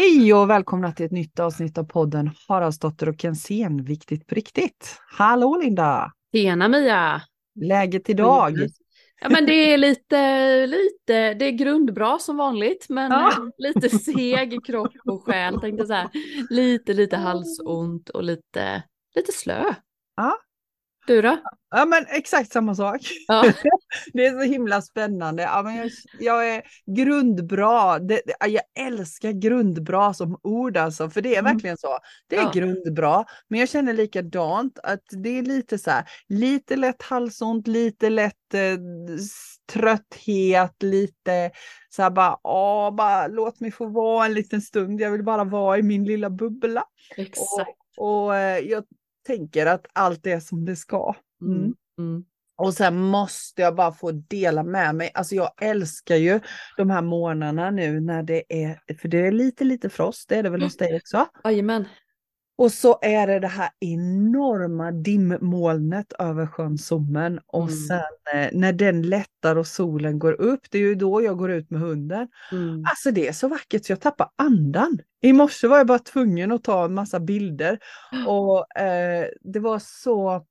Hej och välkomna till ett nytt avsnitt av podden Haraldsdotter och Kensén, viktigt på riktigt. Hallå Linda! Tjena Mia! Läget idag? Ja men det är lite, lite, det är grundbra som vanligt men Ja. lite seg i kropp och själ tänkte så här. Lite, lite halsont och lite, lite slö. Ja. Du då? Ja men exakt samma sak. Ja. Det är så himla spännande. Ja, men jag, jag är grundbra. Det, jag älskar grundbra som ord alltså, för det är Mm. verkligen så. Det är Ja. grundbra, men jag känner likadant att det är lite så här, lite lätt halsont, lite lätt eh, trötthet, lite så här bara, åh, bara låt mig få vara en liten stund. Jag vill bara vara i min lilla bubbla. Exakt. Och eh, jag tänker att allt är som det ska. Mm. Mm. Mm. Och sen måste jag bara få dela med mig. Alltså jag älskar ju de här morgnarna nu när det är, för det är lite lite frost, det är det väl hos dig också? Jajamän. Och så är det det här enorma dimmolnet över sjön Sommen och Mm. sen eh, när den lättar och solen går upp, det är ju då jag går ut med hunden. Mm. Alltså det är så vackert så jag tappar andan. I morse var jag bara tvungen att ta en massa bilder och eh, det var så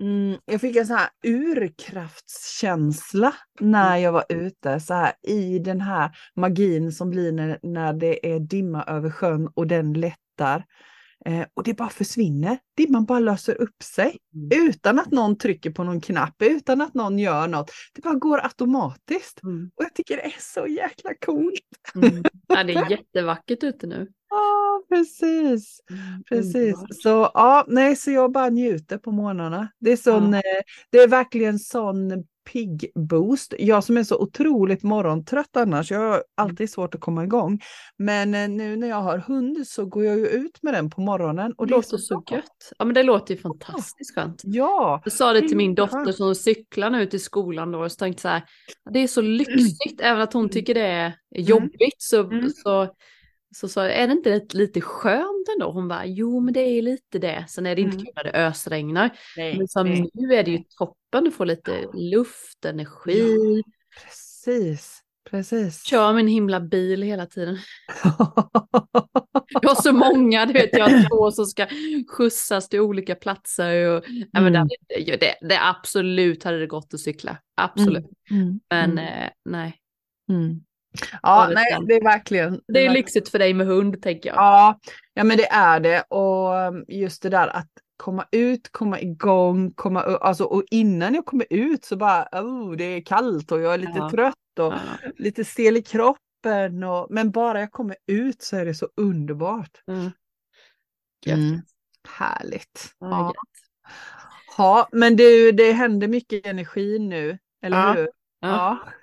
Mm, jag fick en sån här urkraftskänsla när jag var ute så här i den här magin som blir när, när det är dimma över sjön och den lättar. Eh, och det bara försvinner. Dimman bara löser upp sig Mm. utan att någon trycker på någon knapp, utan att någon gör något. Det bara går automatiskt. Mm. Och jag tycker det är så jäkla coolt. Mm. Ja, det är jättevackert ute nu. Precis. Mm. Precis, så ja, nej, så jag bara njuter på morgnarna. Det är sån, Ja. eh, det är verkligen sån pigg boost. Jag som är så otroligt morgontrött annars, jag har alltid svårt att komma igång. Men eh, nu när jag har hund så går jag ju ut med den på morgonen och Det det är låter så bra. gött. Ja men det låter ju fantastiskt skönt. Ja, Jag sa det till min dotter som cyklar nu till skolan då och så tänkte så här, det är så lyxigt, även att hon tycker det är jobbigt så, Mm. så, så sa jag, är det inte lite, skönt ändå? Hon bara, jo men det är lite det, sen är det inte Mm. kul när det ösregnar. nej, Men som nej. nu är det ju toppen, du får lite luft, energi, precis, precis. kör min himla bil hela tiden. Jag har så många, du vet jag har två som ska skjutsas till olika platser. Och, ja, men Mm. det, det, det, absolut hade det gått att cykla, absolut. Mm, Men mm, eh, nej, mm. Ja, det nej, det är verkligen. det är verkligen- lyxigt för dig med hund tänker jag. Ja, ja men det är det. Och um, just det där att komma ut, komma igång, komma alltså och innan jag kommer ut så bara, oh, det är kallt och jag är lite Ja. trött och Ja. lite stel i kroppen. Och, men bara jag kommer ut så är det så underbart. Mm. Mm. Härligt. Ja, Ja. men du, det händer mycket energi nu, eller hur? Ja.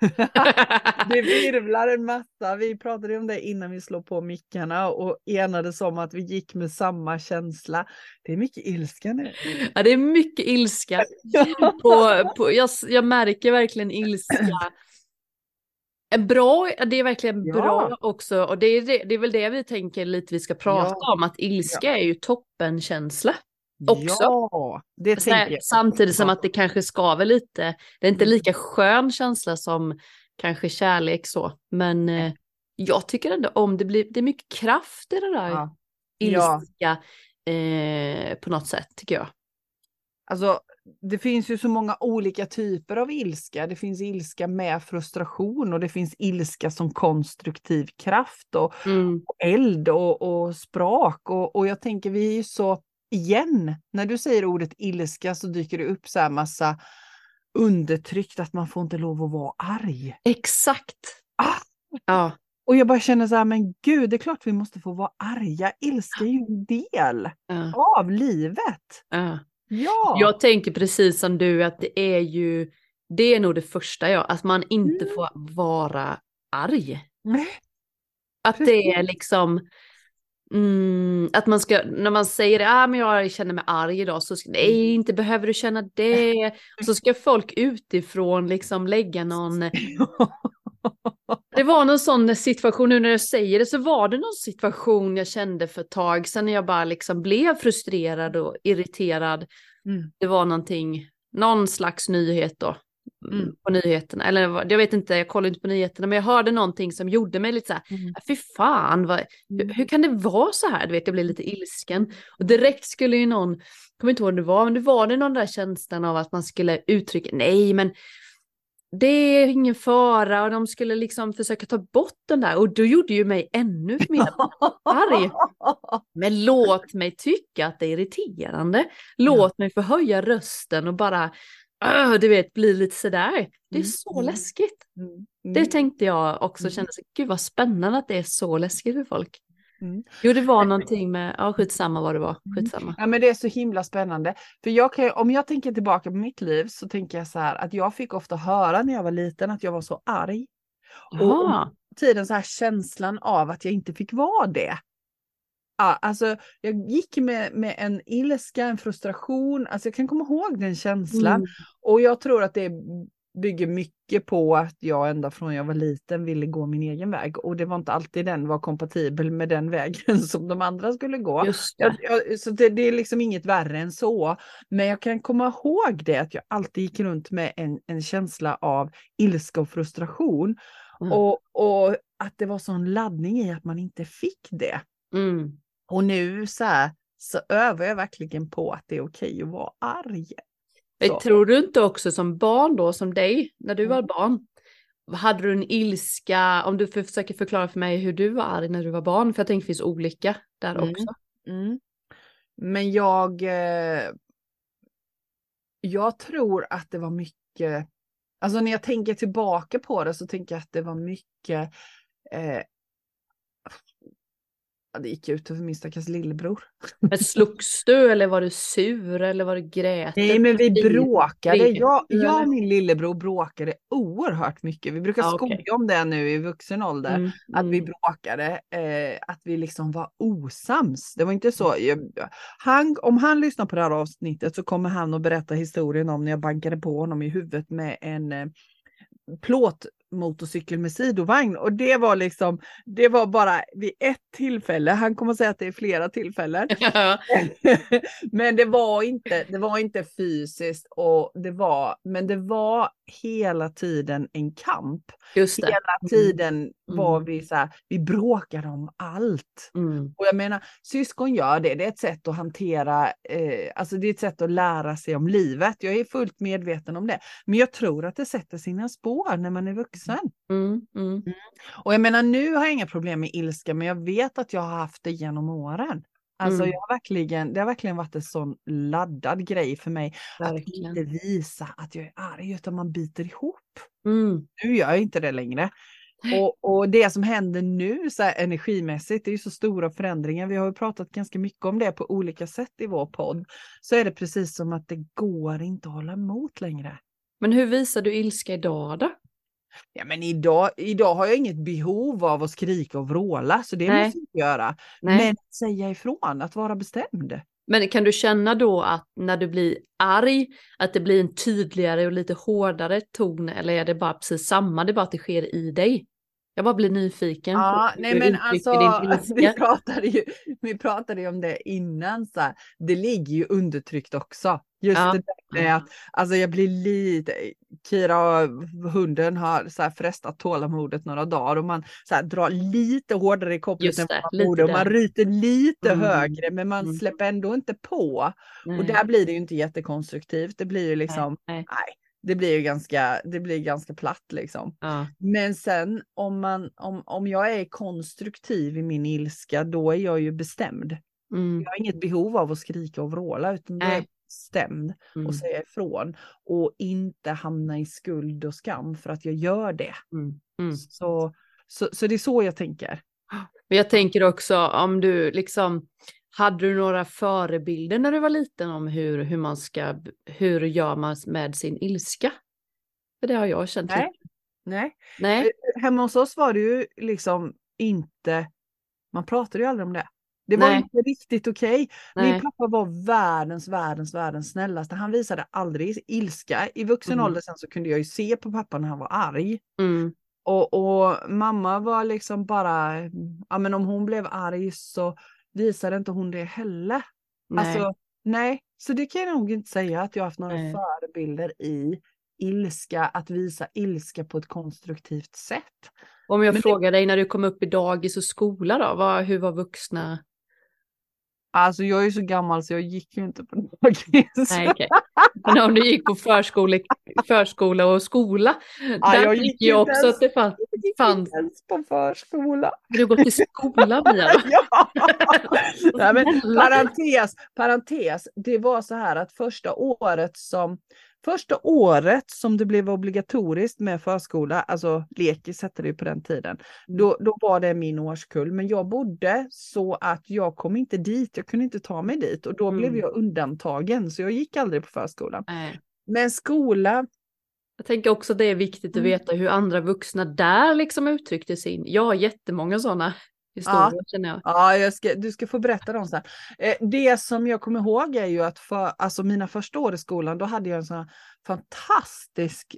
Det virvlar en massa. Vi pratade om det innan vi slog på mickarna och enades om att vi gick med samma känsla. Det är mycket ilska nu. ja, det är mycket ilska. på, på, jag, jag märker verkligen ilska. En Bra, det är verkligen Ja. bra också och det är, det, det är väl det vi tänker lite vi ska prata Ja. om, att ilska är ju toppenkänsla. Också. Ja, det Så här, tänker jag. Samtidigt som att det kanske skaver lite. Det är inte Mm. lika skön känsla som kanske kärlek så. Men eh, jag tycker ändå om det. Blir, det är mycket kraft i det där Ja. Ja. ilska eh, på något sätt tycker jag. Alltså, det finns ju så många olika typer av ilska. Det finns ilska med frustration och det finns ilska som konstruktiv kraft och, Mm. och eld och, och sprak. Och, och jag tänker vi är ju så, igen, när du säger ordet ilska så dyker det upp så här massa undertryckt att man får inte lov att vara arg. Exakt. Ah! Ja. Och jag bara känner så här, men gud, det är klart vi måste få vara arga. Ilska är ju en del ja, av livet. ja. Ja. Jag tänker precis som du att det är ju, det är nog det första jag, att man inte Mm. får vara arg. Nej. Att det är liksom, mm, att man ska, när man säger ah, men jag känner mig arg idag, så ska, nej inte behöver du känna det. Så ska folk utifrån liksom lägga någon, det var någon sån situation nu när jag säger det, så var det någon situation jag kände för ett tag sedan när jag bara liksom blev frustrerad och irriterad. Mm. Det var någonting, någon slags nyhet då. Mm. på nyheterna. Eller jag vet inte, jag kollar inte på nyheterna, men jag hörde någonting som gjorde mig lite så här, Mm. fy fan, vad, hur, hur kan det vara så här? Du vet, jag blev lite ilsken. Och direkt skulle ju någon, jag kommer inte ihåg vad det var, men det var det någon där känslan av att man skulle uttrycka, nej men det är ingen fara och de skulle liksom försöka ta bort den där och då gjorde ju mig ännu mer arg. Men låt mig tycka att det är irriterande. Låt mig få höja rösten och bara, "Åh", du vet, bli lite sådär. Det är Mm, så mm. läskigt. Mm. Det tänkte jag också, kände så, gud vad spännande att det är så läskigt för folk. Mm. Jo, det var någonting med, ja skitsamma vad det var, Mm. skitsamma. Ja, men det är så himla spännande. För jag kan, om jag tänker tillbaka på mitt liv så tänker jag så här att jag fick ofta höra när jag var liten att jag var så arg. Och- Jaha, Tiden så här känslan av att jag inte fick vara det. Ja, alltså jag gick med, med en ilska, en frustration, alltså jag kan komma ihåg den känslan. Mm. Och jag tror att det bygger mycket på att jag ända från jag var liten ville gå min egen väg. Och det var inte alltid den var kompatibel med den vägen som de andra skulle gå. just det. Jag, jag, så det, det är liksom inget värre än så. Men jag kan komma ihåg det, att jag alltid gick runt med en, en känsla av ilska och frustration. Mm. Och, och att det var sån laddning i att man inte fick det. Mm. Och nu så här, så övar jag verkligen på att det är okej att vara arg. Så. Tror du inte också som barn då, som dig, när du Mm. var barn, hade du en ilska, om du för- försöker förklara för mig hur du var arg när du var barn, för jag tänker det finns olika där Mm. också. Mm. Men jag, eh, jag tror att det var mycket, alltså när jag tänker tillbaka på det så tänker jag att det var mycket, eh, ja, det gick ut över min stackars lillebror. Men slogs du eller var du sur eller var du grät? Nej men vi bråkade, jag, jag och min lillebror bråkade oerhört mycket. Vi brukar okej. skoja om det nu i vuxen ålder. Mm, Att vi mm. bråkade, eh, att vi liksom var osams. Det var inte så. Jag, han, om han lyssnar på det här avsnittet så kommer han att berätta historien om när jag bankade på honom i huvudet med en eh, plåtmotorcykel med sidovagn. Och det var liksom, det var bara vid ett tillfälle. Han kommer att säga att det är flera tillfällen. men det var inte, det var inte fysiskt och det var, men det var hela tiden en kamp. Hela tiden var Mm. vi så här, vi bråkade om allt. Mm. Och jag menar, syskon gör det, det är ett sätt att hantera, eh, alltså det är ett sätt att lära sig om livet. Jag är fullt medveten om det. Men jag tror att det sätter sina spår när man är vuxen. Mm. Mm. Och jag menar, nu har jag inga problem med ilska, men jag vet att jag har haft det genom åren. Alltså Mm. jag har verkligen, det har verkligen varit en sån laddad grej för mig. Att Verkligen. inte visa att jag är arg, utan man biter ihop. Mm. Nu gör jag inte det längre. Och, och det som händer nu så här, energimässigt, det är ju så stora förändringar. Vi har ju pratat ganska mycket om det på olika sätt i vår podd. Så är det precis som att det går inte att hålla emot längre. Men hur visar du ilska idag då? Ja, men idag, idag har jag inget behov av att skrika och vråla, så det Nej. måste jag inte göra. Nej. Men att säga ifrån, att vara bestämd. Men kan du känna då att när du blir arg, att det blir en tydligare och lite hårdare ton eller är det bara precis samma, det är bara att det sker i dig? Jag bara blir nyfiken. Ja, nej men alltså, vi pratade, ju, vi pratade ju om det innan, så här. det ligger ju undertryckt också. Just Ja. det där att alltså jag blir lite, Kira, hunden har så här frestat tålamodet några dagar och man så här drar lite hårdare i kopplet än man borde och man ryter lite Mm. högre men man Mm. släpper ändå inte på. Och Nej, där blir det ju inte jättekonstruktivt. Det blir ju liksom, nej. nej, det blir ju ganska, det blir ganska platt liksom. Ja. Men sen om, man, om, om jag är konstruktiv i min ilska, då är jag ju bestämd. Mm. Jag har inget behov av att skrika och vråla, utan jag är Nej. bestämd Mm. och säga ifrån. Och inte hamna i skuld och skam för att jag gör det. Mm. Mm. Så, så, så det är så jag tänker. Men jag tänker också om du liksom, hade du några förebilder när du var liten om hur, hur man ska, hur gör man med sin ilska? För det har jag känt Nej. Nej. Nej. Hemma hos oss var det ju liksom inte, man pratade ju aldrig om det. Det var Nej. inte riktigt okej. Min Nej. pappa var världens, världens, världens snällaste. Han visade aldrig ilska. I vuxen Mm. ålder sen så kunde jag ju se på pappa när han var arg. Mm. Och, och mamma var liksom bara, ja men om hon blev arg så visade inte hon det heller. Nej. Alltså, nej, så det kan jag nog inte säga att jag har haft några Nej. förebilder i ilska, att visa ilska på ett konstruktivt sätt. Om jag Men det- frågar dig när du kom upp i dagis och skola då, vad, hur var vuxna? Alltså jag är så gammal så jag gick ju inte på dagis. Nej, okej. Men om du gick på förskole, förskola och skola, Ja, där jag gick ju också ens- att det fanns. Jag gick inte ens på förskola. Du gått i skola Mia? ja. Nej, men Snälla. parentes, parentes, det var så här att första året som Första året som det blev obligatoriskt med förskola, alltså lekis hette det ju på den tiden, då, då var det min årskull. Men jag bodde så att jag kom inte dit, jag kunde inte ta mig dit och då blev Mm. jag undantagen så jag gick aldrig på förskolan. Nej. Men skola, Jag tänker också att det är viktigt att Mm. veta hur andra vuxna där liksom uttryckte sin. Jag har jättemånga sådana historier känner jag. Ja, jag ska, du ska få berätta dem sen. Eh, det som jag kommer ihåg är ju att för alltså mina första år i skolan, då hade jag en sån fantastisk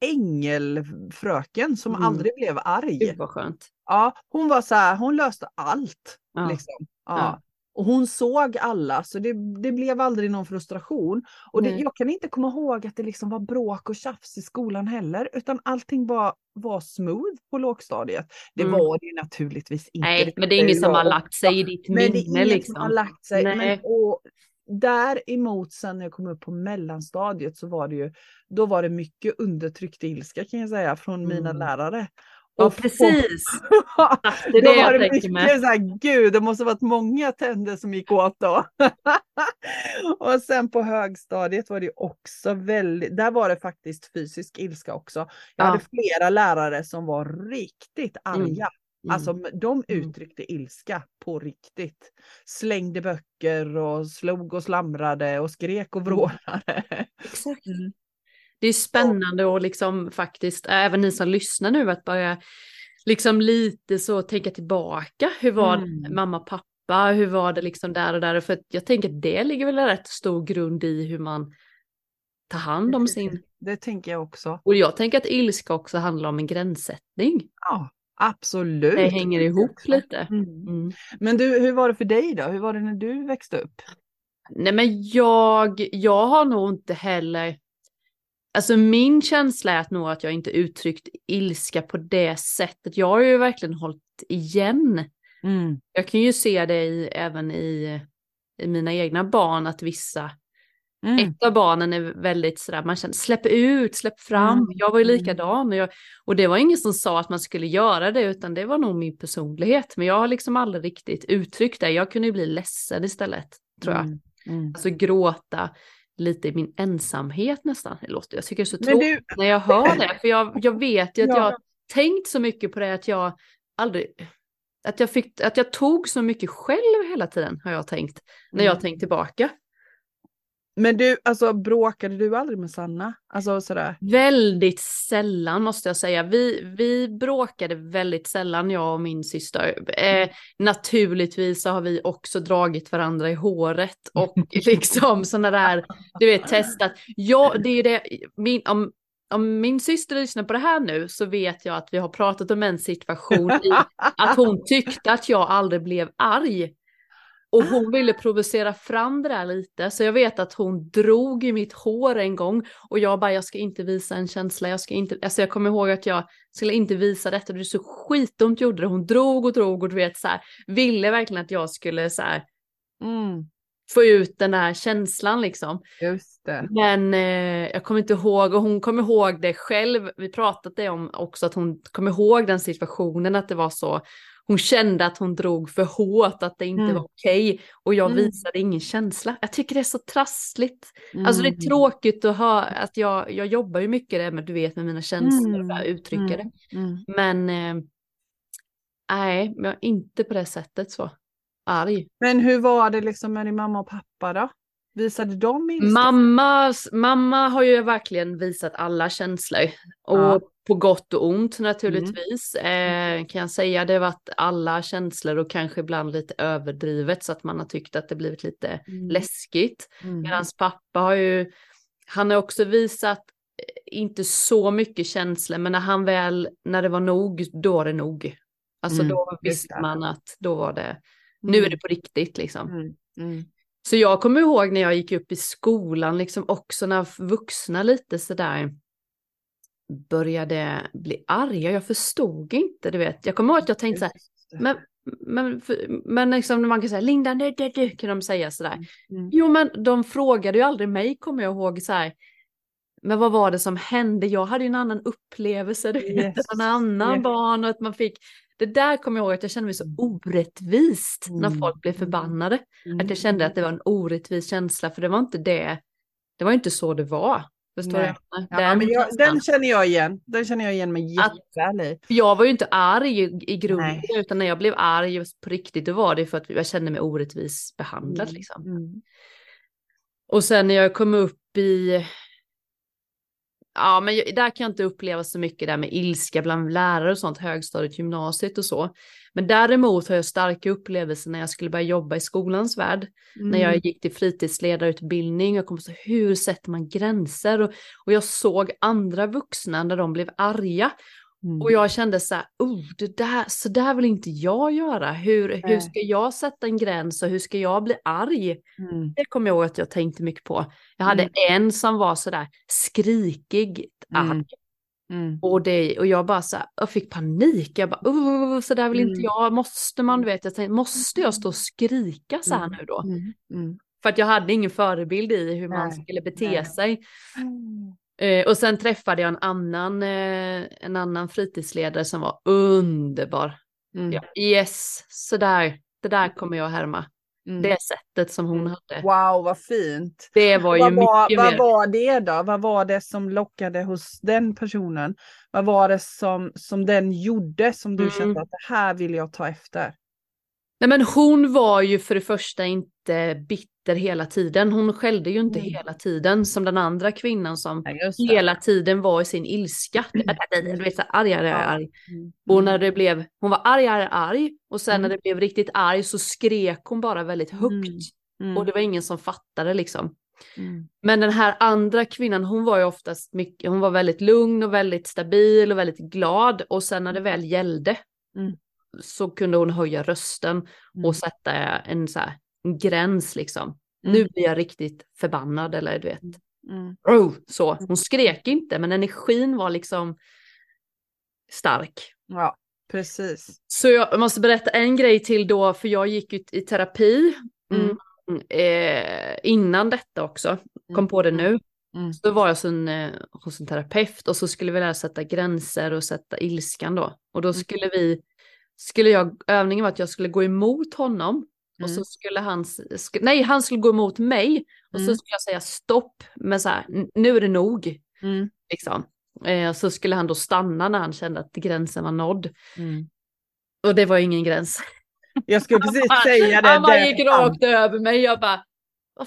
ängelfröken som Mm. aldrig blev arg. Gud vad skönt. Ja, hon var så här, hon löste allt. Ja. Liksom. Ja. Ja. Och hon såg alla, så det, det blev aldrig någon frustration. Och det, jag kan inte komma ihåg att det liksom var bråk och tjafs i skolan heller, utan allting bara var smooth på lågstadiet. Det Mm. var det ju naturligtvis inte. Nej, men det är inget ju som har lagt sig i ditt men det är minne inget liksom. som har lagt sig. Men, Nej. och däremot sen när jag kom upp på mellanstadiet så var det ju, då var det mycket undertryckt ilska kan jag säga från mina Mm. lärare. Ja, precis. Det är det jag tänker med. så här, gud det måste varit många tänder som gick åt då. och sen på högstadiet var det också väldigt, där var det faktiskt fysisk ilska också. Jag Ja. hade flera lärare som var riktigt arga. Mm. Alltså m- de Mm. uttryckte ilska på riktigt. Slängde böcker och slog och slamrade och skrek och Mm. vrålade. Exakt. Det är spännande och liksom faktiskt, även ni som lyssnar nu, att börja liksom lite så tänka tillbaka. Hur var det Mm. mamma, pappa, hur var det liksom där och där? För jag tänker att det ligger väl en rätt stor grund i hur man tar hand om sin... Det tänker jag också. Och jag tänker att ilska också handlar om en gränssättning. Ja, absolut. Det hänger ihop lite. Mm. Mm. Men du, hur var det för dig då? Hur var det när du växte upp? Nej men jag, jag har nog inte heller, alltså min känsla är att nog att jag inte uttryckt ilska på det sättet. Jag har ju verkligen hållit igen. Mm. Jag kan ju se det i, även i, i mina egna barn att vissa, Mm. ett av barnen är väldigt sådär, man känner släpp ut, släpp fram. Mm. Jag var ju Mm. likadan och, jag, och det var ingen som sa att man skulle göra det utan det var nog min personlighet. Men jag har liksom aldrig riktigt uttryckt det. Jag kunde ju bli ledsen istället, tror jag. Mm. Mm. Alltså gråta lite i min ensamhet nästan. Det låter, jag tycker det är så tråkigt du, när jag hör det. För jag, jag vet ju att Ja. jag har tänkt så mycket på det att jag aldrig... Att jag, fick, att jag tog så mycket själv hela tiden har jag tänkt. När jag Mm. tänkt tillbaka. Men du, alltså bråkade du aldrig med Sanna? Alltså sådär. Väldigt sällan måste jag säga. Vi, vi bråkade väldigt sällan jag och min syster. Eh, naturligtvis så har vi också dragit varandra i håret och liksom sådana där, du vet testat. Ja, det är det, min, om, om min syster lyssnar på det här nu så vet jag att vi har pratat om en situation i att hon tyckte att jag aldrig blev arg. Och hon ville provocera fram det där lite, så jag vet att hon drog i mitt hår en gång och jag bara, jag ska inte visa en känsla, jag ska inte, alltså jag kommer ihåg att jag skulle inte visa detta, det är så skitont gjorde det, hon drog och drog och du vet så här, ville verkligen att jag skulle så här Mm. få ut den där känslan liksom. Just det. Men eh, jag kommer inte ihåg, och hon kommer ihåg det själv, vi pratat det om också, att hon kommer ihåg den situationen, att det var så, hon kände att hon drog för hårt, att det inte Mm. var okej, och jag Mm. visade ingen känsla. Jag tycker det är så trassligt. Alltså det är Mm. tråkigt att höra, att jag, jag jobbar ju mycket det med, du vet, med mina känslor och Mm. uttrycka det. Mm. Men eh, nej, jag är inte på det sättet så. Arg. Men hur var det liksom med din mamma och pappa då? Visade de ilska? Mammas, mamma har ju verkligen visat alla känslor. Och Ja. på gott och ont naturligtvis. Eh, kan jag säga. Det har varit alla känslor och kanske ibland lite överdrivet så att man har tyckt att det blivit lite Mm. läskigt. Mm. Medan pappa har ju, han har också visat eh, inte så mycket känslor men när han väl, när det var nog, då var det nog. Alltså Mm, då visste man att då var det, nu är det på riktigt liksom. Mm. Mm. Så jag kommer ihåg när jag gick upp i skolan, liksom också när vuxna lite sådär började bli arga. Jag förstod inte, du vet. Jag kommer ihåg att jag tänkte så här, men, men, men liksom man kan säga Linda, du, du, du, kan de säga sådär. Mm. Jo, men de frågade ju aldrig mig, kommer jag ihåg, så här. Men vad var det som hände? Jag hade ju en annan upplevelse, du vet, yes. en annan yes. barn och att man fick det där kommer jag ihåg att jag kände mig så mm. orättvist mm. när folk blev förbannade. Mm. Att jag kände att det var en orättvis känsla, för det var inte det. Det var inte så det var. Förstår Nej. Den, ja, men jag, den känner jag igen. Den känner jag igen mig jätteväl i. Jag var ju inte arg i, i grunden, Nej. utan när jag blev arg på riktigt, då var det för att jag kände mig orättvis behandlad. Mm. Liksom. Mm. Och sen när jag kom upp i ja, men där kan jag inte uppleva så mycket där med ilska bland lärare och sånt, högstadiet, gymnasiet och så. Men däremot har jag starka upplevelser när jag skulle börja jobba i skolans värld. Mm. När jag mm. gick till fritidsledarutbildning, jag kom så hur sätter man gränser? Och, och jag såg andra vuxna när de blev arga. Mm. Och jag kände så här, oh, det där, så där vill inte jag göra. Hur, hur ska jag sätta en gräns och hur ska jag bli arg? Mm. Det kommer jag ihåg att jag tänkte mycket på. Jag hade mm. en som var så där skrikig arg. Mm. mm. Och, det, och jag bara så här, jag fick panik. Jag bara, oh, så där vill inte mm. jag. Måste man, du vet, jag tänkte, måste jag stå och skrika så här nu då? För att jag hade ingen förebild i hur man skulle bete Nej. sig. Eh, och sen träffade jag en annan, eh, en annan fritidsledare som var underbar. Mm. Ja, yes, så där, det där kommer jag härma. Mm. Det sättet som hon hade. Wow, vad fint. Det var ju vad var, mycket Vad mer. var det då? Vad var det som lockade hos den personen? Vad var det som, som den gjorde som du mm. kände att det här vill jag ta efter? Nej men hon var ju för det första inte bitter hela tiden. Hon skällde ju inte mm. hela tiden som den andra kvinnan som ja, hela tiden var i sin ilska. Du vet, så arg, arg, arg. Mm. Och när det blev, hon var arg, arg, arg. Och sen mm. när det blev riktigt arg så skrek hon bara väldigt högt. Mm. Mm. Och det var ingen som fattade liksom. Mm. Men den här andra kvinnan, hon var ju oftast mycket, hon var väldigt lugn och väldigt stabil och väldigt glad. Och sen när det väl gällde, så kunde hon höja rösten och mm. sätta en, så här, en gräns liksom. Mm. Nu blir jag riktigt förbannad eller du vet. Mm. Oh, så. Hon skrek inte men energin var liksom stark. Ja, precis. Så jag måste berätta en grej till då, för jag gick ut i terapi mm. eh, innan detta också, kom mm. på det nu. Mm. Så var jag hos en, eh, hos en terapeut och så skulle vi lära sätta gränser och sätta ilskan då. Och då skulle vi skulle jag, övningen var att jag skulle gå emot honom mm. och så skulle han, sk nej han skulle gå emot mig och mm. så skulle jag säga stopp, men så här, nu är det nog. Mm. Liksom. Eh, så skulle han då stanna när han kände att gränsen var nådd. Mm. Och det var ingen gräns. Jag skulle precis säga det. Han bara gick rakt över mig, jag bara,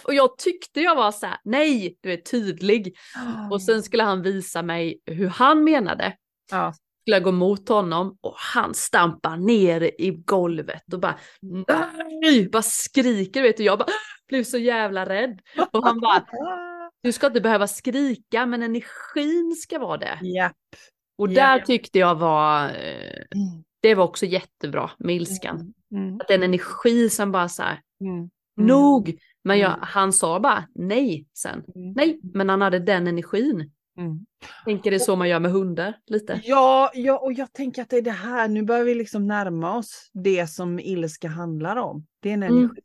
och jag tyckte jag var så här, nej, du är tydlig. Oh. Och sen skulle han visa mig hur han menade. Ja skulle jag gå mot honom och han stampar ner i golvet och bara nej, bara skriker vet du. Jag bara blev så jävla rädd. Och han bara du ska inte behöva skrika men energin ska vara det. Japp. Och där Japp. tyckte jag var, eh, mm. det var också jättebra med ilskan. Mm. Mm. Att den energi som bara så här, mm. mm. nog. Men jag, han sa bara nej sen. Nej, men han hade den energin. Mm. Tänker det så man gör med hundar lite? Ja, ja, och jag tänker att det är det här, nu börjar vi liksom närma oss det som ilska handlar om. Det är en mm. energi.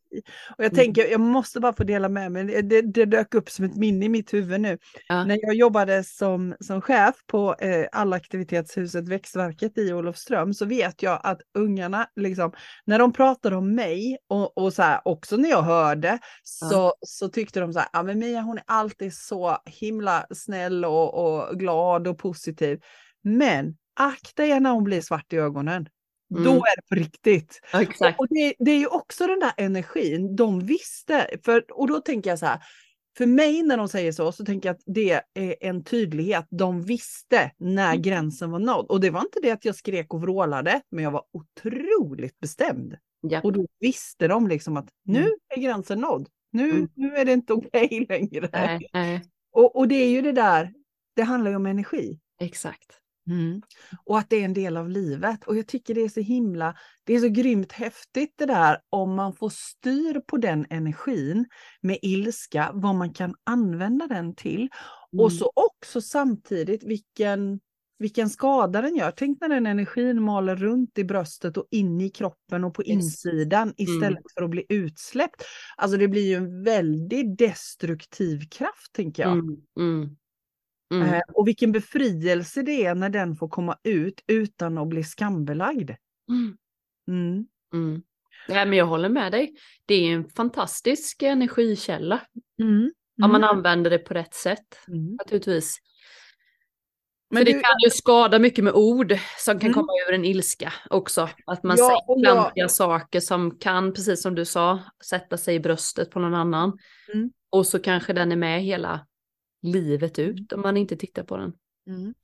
Och jag mm. tänker, jag måste bara få dela med mig, det, det dök upp som ett minne i mitt huvud nu. Ja. När jag jobbade som, som chef på eh, allaktivitetshuset Växtverket i Olofström så vet jag att ungarna, liksom, när de pratade om mig och, och så här, också när jag hörde, så, ja. så tyckte de så här, ja men Mia hon är alltid så himla snäll och, och glad och positiv. Men akta er när hon blir svart i ögonen. Mm. Då är det på riktigt. Ja, och det, det, är ju också den där energin de visste. För, och då tänker jag så här, för mig när de säger så, så tänker jag att det är en tydlighet. De visste när mm. gränsen var nådd. Och det var inte det att jag skrek och vrålade, men jag var otroligt bestämd. Ja. Och då visste de liksom att nu mm. är gränsen nådd. Nu, mm. nu är det inte okej okay längre. Nej, nej. Och, och det är ju det där, det handlar ju om energi. Exakt. Mm. Och att det är en del av livet. Och jag tycker det är så himla, det är så grymt häftigt det där om man får styr på den energin med ilska, vad man kan använda den till. Mm. Och så också samtidigt vilken, vilken skada den gör. Tänk när den energin maler runt i bröstet och in i kroppen och på yes. insidan istället mm. för att bli utsläppt. Alltså det blir ju en väldigt destruktiv kraft tänker jag. Mm. Eh, och vilken befrielse det är när den får komma ut utan att bli skambelagd. Mm. Mm. Mm. Ja, men jag håller med dig. Det är en fantastisk energikälla. Mm. Om man mm. använder det på rätt sätt. Mm. Naturligtvis. Men För det kan ju skada mycket med ord som kan mm. komma ur en ilska också. Att man ja, säger klantiga ja. saker som kan, precis som du sa, sätta sig i bröstet på någon annan. Och så kanske den är med hela livet ut om man inte tittar på den. Mm.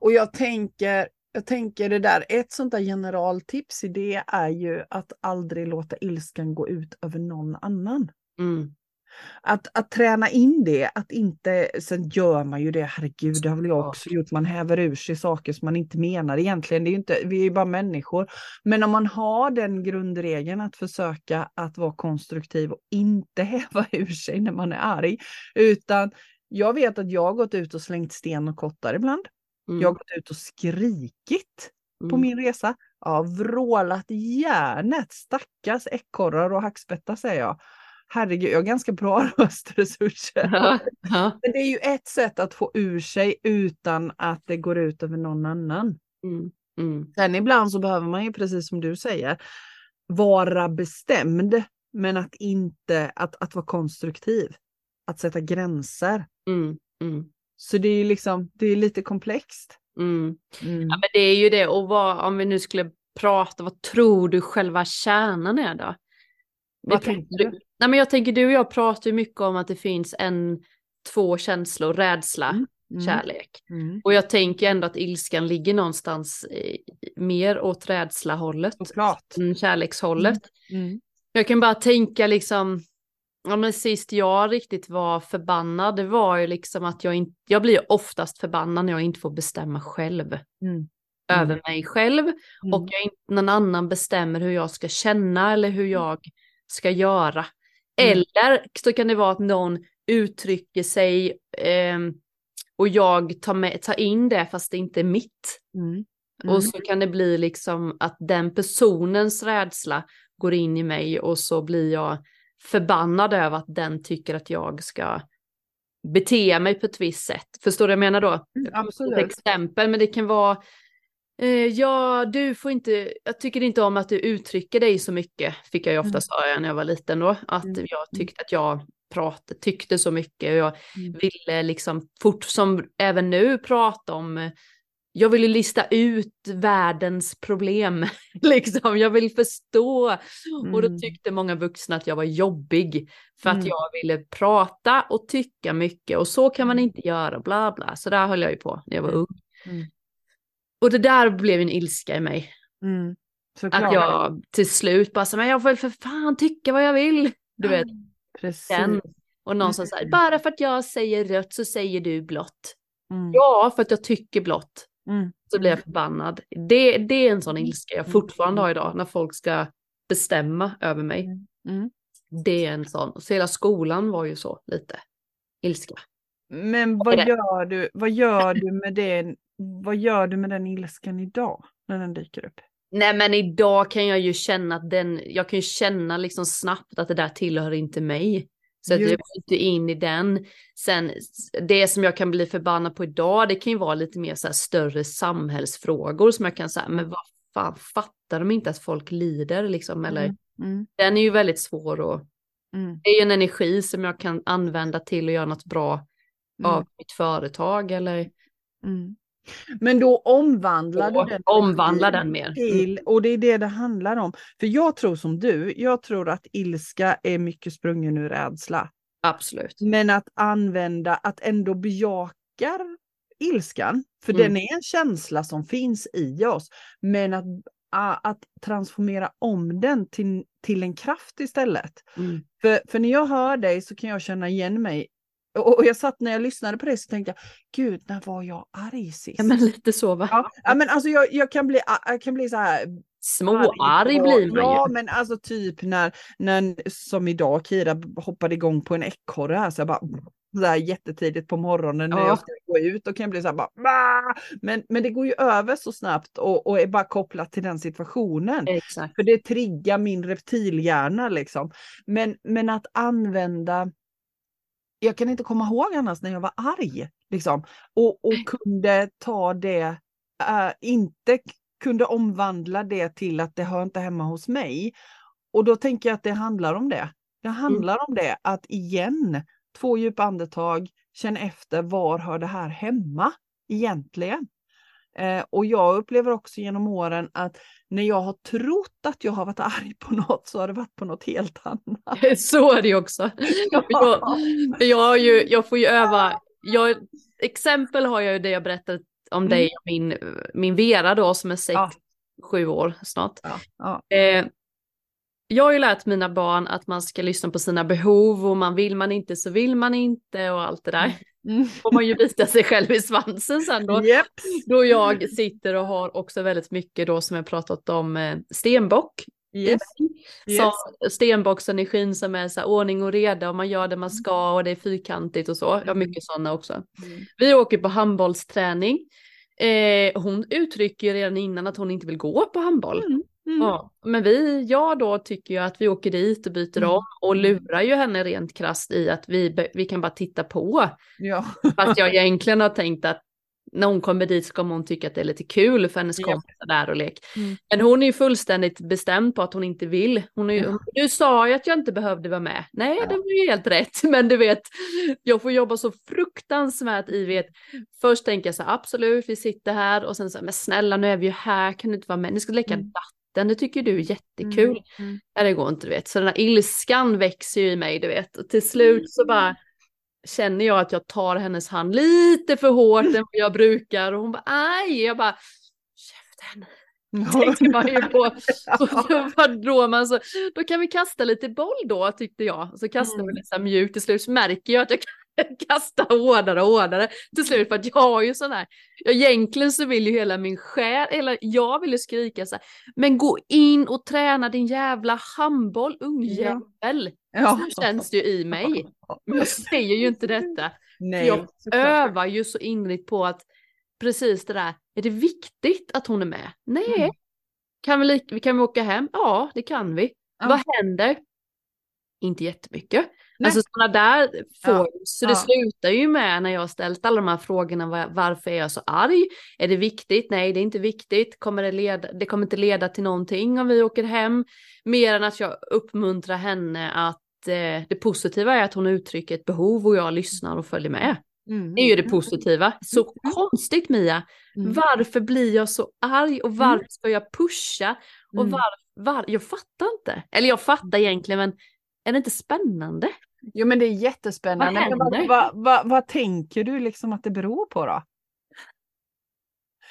Och jag tänker, jag tänker det där, ett sånt där generaltips i det är ju att aldrig låta ilskan gå ut över någon annan. Mm. Att, att träna in det, att inte, sen gör man ju det, herregud, det har väl jag också gjort, man häver ur sig saker som man inte menar egentligen, det är inte, vi är ju bara människor. Men om man har den grundregeln att försöka att vara konstruktiv och inte häva ur sig när man är arg, utan jag vet att jag har gått ut och slängt sten och kottar ibland. Mm. Jag har gått ut och skrikit mm. på min resa. Jag har vrålat järnet, stackars ekorrar och hackspettar säger jag. Herregud, jag har ganska bra röstresurser. Ja, ja. Men det är ju ett sätt att få ur sig utan att det går ut över någon annan. Mm. Mm. Sen ibland så behöver man ju, precis som du säger, vara bestämd, men att inte att, att vara konstruktiv. Att sätta gränser. Mm, mm. Så det är liksom, det är lite komplext. Mm. Mm. Ja, men det är ju det, och vad, om vi nu skulle prata, vad tror du själva kärnan är då? Vad tänker du? Nej, men jag tänker du och jag pratar ju mycket om att det finns en, två känslor, rädsla, mm. Mm. kärlek. Och jag tänker ändå att ilskan ligger någonstans i, mer åt rädsla-hållet. Kärlekshållet. Jag kan bara tänka liksom, Ja men sist jag riktigt var förbannad det var ju liksom att jag inte, jag blir oftast förbannad när jag inte får bestämma själv. Mm. Över mm. mig själv mm. och jag inte någon annan bestämmer hur jag ska känna eller hur jag ska göra. Mm. Eller så kan det vara att någon uttrycker sig eh, och jag tar, med, tar in det fast det inte är mitt. Mm. Och mm. så kan det bli liksom att den personens rädsla går in i mig och så blir jag förbannad över att den tycker att jag ska bete mig på ett visst sätt. Förstår du vad jag menar då? Mm, absolut. Ett exempel, men det kan vara eh, Ja, du får inte, jag tycker inte om att du uttrycker dig så mycket, fick jag ju ofta mm. höra när jag var liten då, att mm. jag tyckte att jag pratade, tyckte så mycket och jag mm. ville liksom fort som även nu prata om jag vill lista ut världens problem. liksom. Jag vill förstå. Mm. Och då mm. tyckte många vuxna att jag var jobbig. För mm. att jag ville prata och tycka mycket. Och så kan man mm. inte göra, bla bla. Så där höll jag ju på när jag var mm. ung. Mm. Och det där blev en ilska i mig. Att jag till slut bara, men jag får för fan tycka vad jag vill. Du vet. Precis. Den. Och någon som säger, bara för att jag säger rött så säger du blått. Ja, för att jag tycker blått. Mm. Så blir jag förbannad. Det, det är en sån mm. ilska jag fortfarande har idag när folk ska bestämma över mig. Mm. mm. Det är en sån. Så hela skolan var ju så lite ilska. Men vad gör du, vad gör du med det? Vad gör du med den ilskan idag när den dyker upp? Nej men idag kan jag ju känna att den, jag kan ju känna liksom snabbt att det där tillhör inte mig. Så att jag inte in i den. Sen det som jag kan bli förbannad på idag, det kan ju vara lite mer så här större samhällsfrågor som jag kan säga, men vad fan fattar de inte att folk lider liksom? Eller mm. Mm. den är ju väldigt svår och mm. det är ju en energi som jag kan använda till att göra något bra av mm. mitt företag eller mm. Men då omvandlar du den. Omvandla den mer. Till, och det är det det handlar om. För jag tror som du, jag tror att ilska är mycket sprungen ur rädsla. Absolut. Men att använda, att ändå bejakar ilskan, för mm. den är en känsla som finns i oss, men att, att transformera om den till, till en kraft istället. Mm. För, för när jag hör dig så kan jag känna igen mig och jag satt när jag lyssnade på det så tänkte jag, gud när var jag arg sist? Ja men lite så va? Ja, ja men alltså jag, jag, kan bli, jag kan bli så här Småarg blir man Ja, ju. men alltså typ när, när som idag Kira hoppade igång på en ekorre här så jag bara så här jättetidigt på morgonen när Ja. jag ska gå ut och kan jag bli så här bara "Bah!" men, men det går ju över så snabbt och, och är bara kopplat till den situationen. Exakt. För det triggar min reptilhjärna liksom. Men, men att använda, jag kan inte komma ihåg annars när jag var arg liksom. Och, och kunde ta det, äh, inte kunde omvandla det till att det hör inte hemma hos mig. Och då tänker jag att det handlar om det. Det handlar om det, att igen, två djupa andetag, känn efter var hör det här hemma egentligen. Eh, och jag upplever också genom åren att när jag har trott att jag har varit arg på något så har det varit på något helt annat. Så är det också. Jag, jag, har ju, jag får ju öva, jag, exempel har jag ju det jag berättat om dig och min, min Vera då som är sex, Ja. sju år snart. Ja, ja. Eh, jag har ju lärt mina barn att man ska lyssna på sina behov och man vill man inte så vill man inte och allt det där. Mm. Får man ju bita sig själv i svansen sen då. Japp. Då jag sitter och har också väldigt mycket då som jag pratat om eh, stenbock. Yes. Yes. Stenbocksenergin som är så här ordning och reda och man gör det man ska och det är fyrkantigt och så. Jag har mycket sådana också. Mm. Vi åker på handbollsträning. Eh, hon uttrycker redan innan att hon inte vill gå på handboll. Mm. Mm. Ja, men vi, jag då tycker ju att vi åker dit och byter Mm. om och lurar ju henne rent krasst i att vi, vi kan bara titta på. Ja. Fast jag egentligen har tänkt att när hon kommer dit så kommer hon tycka att det är lite kul för hennes Ja. kompisar där och lek. Mm. Men hon är ju fullständigt bestämd på att hon inte vill. Hon är ju, Ja. Du sa ju att jag inte behövde vara med. Nej, Ja. det var ju helt rätt. Men du vet, jag får jobba så fruktansvärt i vet. Först tänker jag så här, absolut, vi sitter här och sen så här, men snälla nu är vi ju här, kan du inte vara med? Ni ska leka Mm. Datten, det tycker du är jättekul. Mm. Nej, det går inte, du vet. Så den här ilskan växer ju i mig, du vet. Och till slut så bara känner jag att jag tar hennes hand lite för hårt än vad jag brukar. Och hon bara, aj! Jag bara, käften. Tänkte man ju på. Och då, man så, då kan vi kasta lite boll då, tyckte jag. Så kastar vi Mm. lite så här mjukt. Till slut så märker jag att jag kan kasta hårdare och hårdare. Till slut för att jag har ju sån här, jag, egentligen så vill ju hela min själ, eller jag vill ju skrika så här, men gå in och träna din jävla handboll, ungjävel. Ja. Så känns det ju i mig. Men jag säger ju inte detta. Nej, jag övar ju så inrigt på att precis det där, är det viktigt att hon är med? Nej. Mm. Kan, vi, kan vi åka hem? Ja, det kan vi. Ja. Vad händer? Inte jättemycket. Alltså sådana där Ja. forms. Så det Ja. slutar ju med när jag har ställt alla de här frågorna. var- Varför är jag så arg? Är det viktigt? Nej, det är inte viktigt. Kommer det, leda, det kommer inte leda till någonting om vi åker hem. Mer än att jag uppmuntrar henne att eh, det positiva är att hon uttrycker ett behov och jag lyssnar och följer med. Mm. Det är ju det positiva. Så konstigt Mia. Mm. Varför blir jag så arg och varför ska jag pusha? Och Mm. var, var, jag fattar inte. Eller jag fattar egentligen men är det inte spännande? Jo men det är jättespännande. Vad vad, vad, vad, vad tänker du liksom att det beror på då?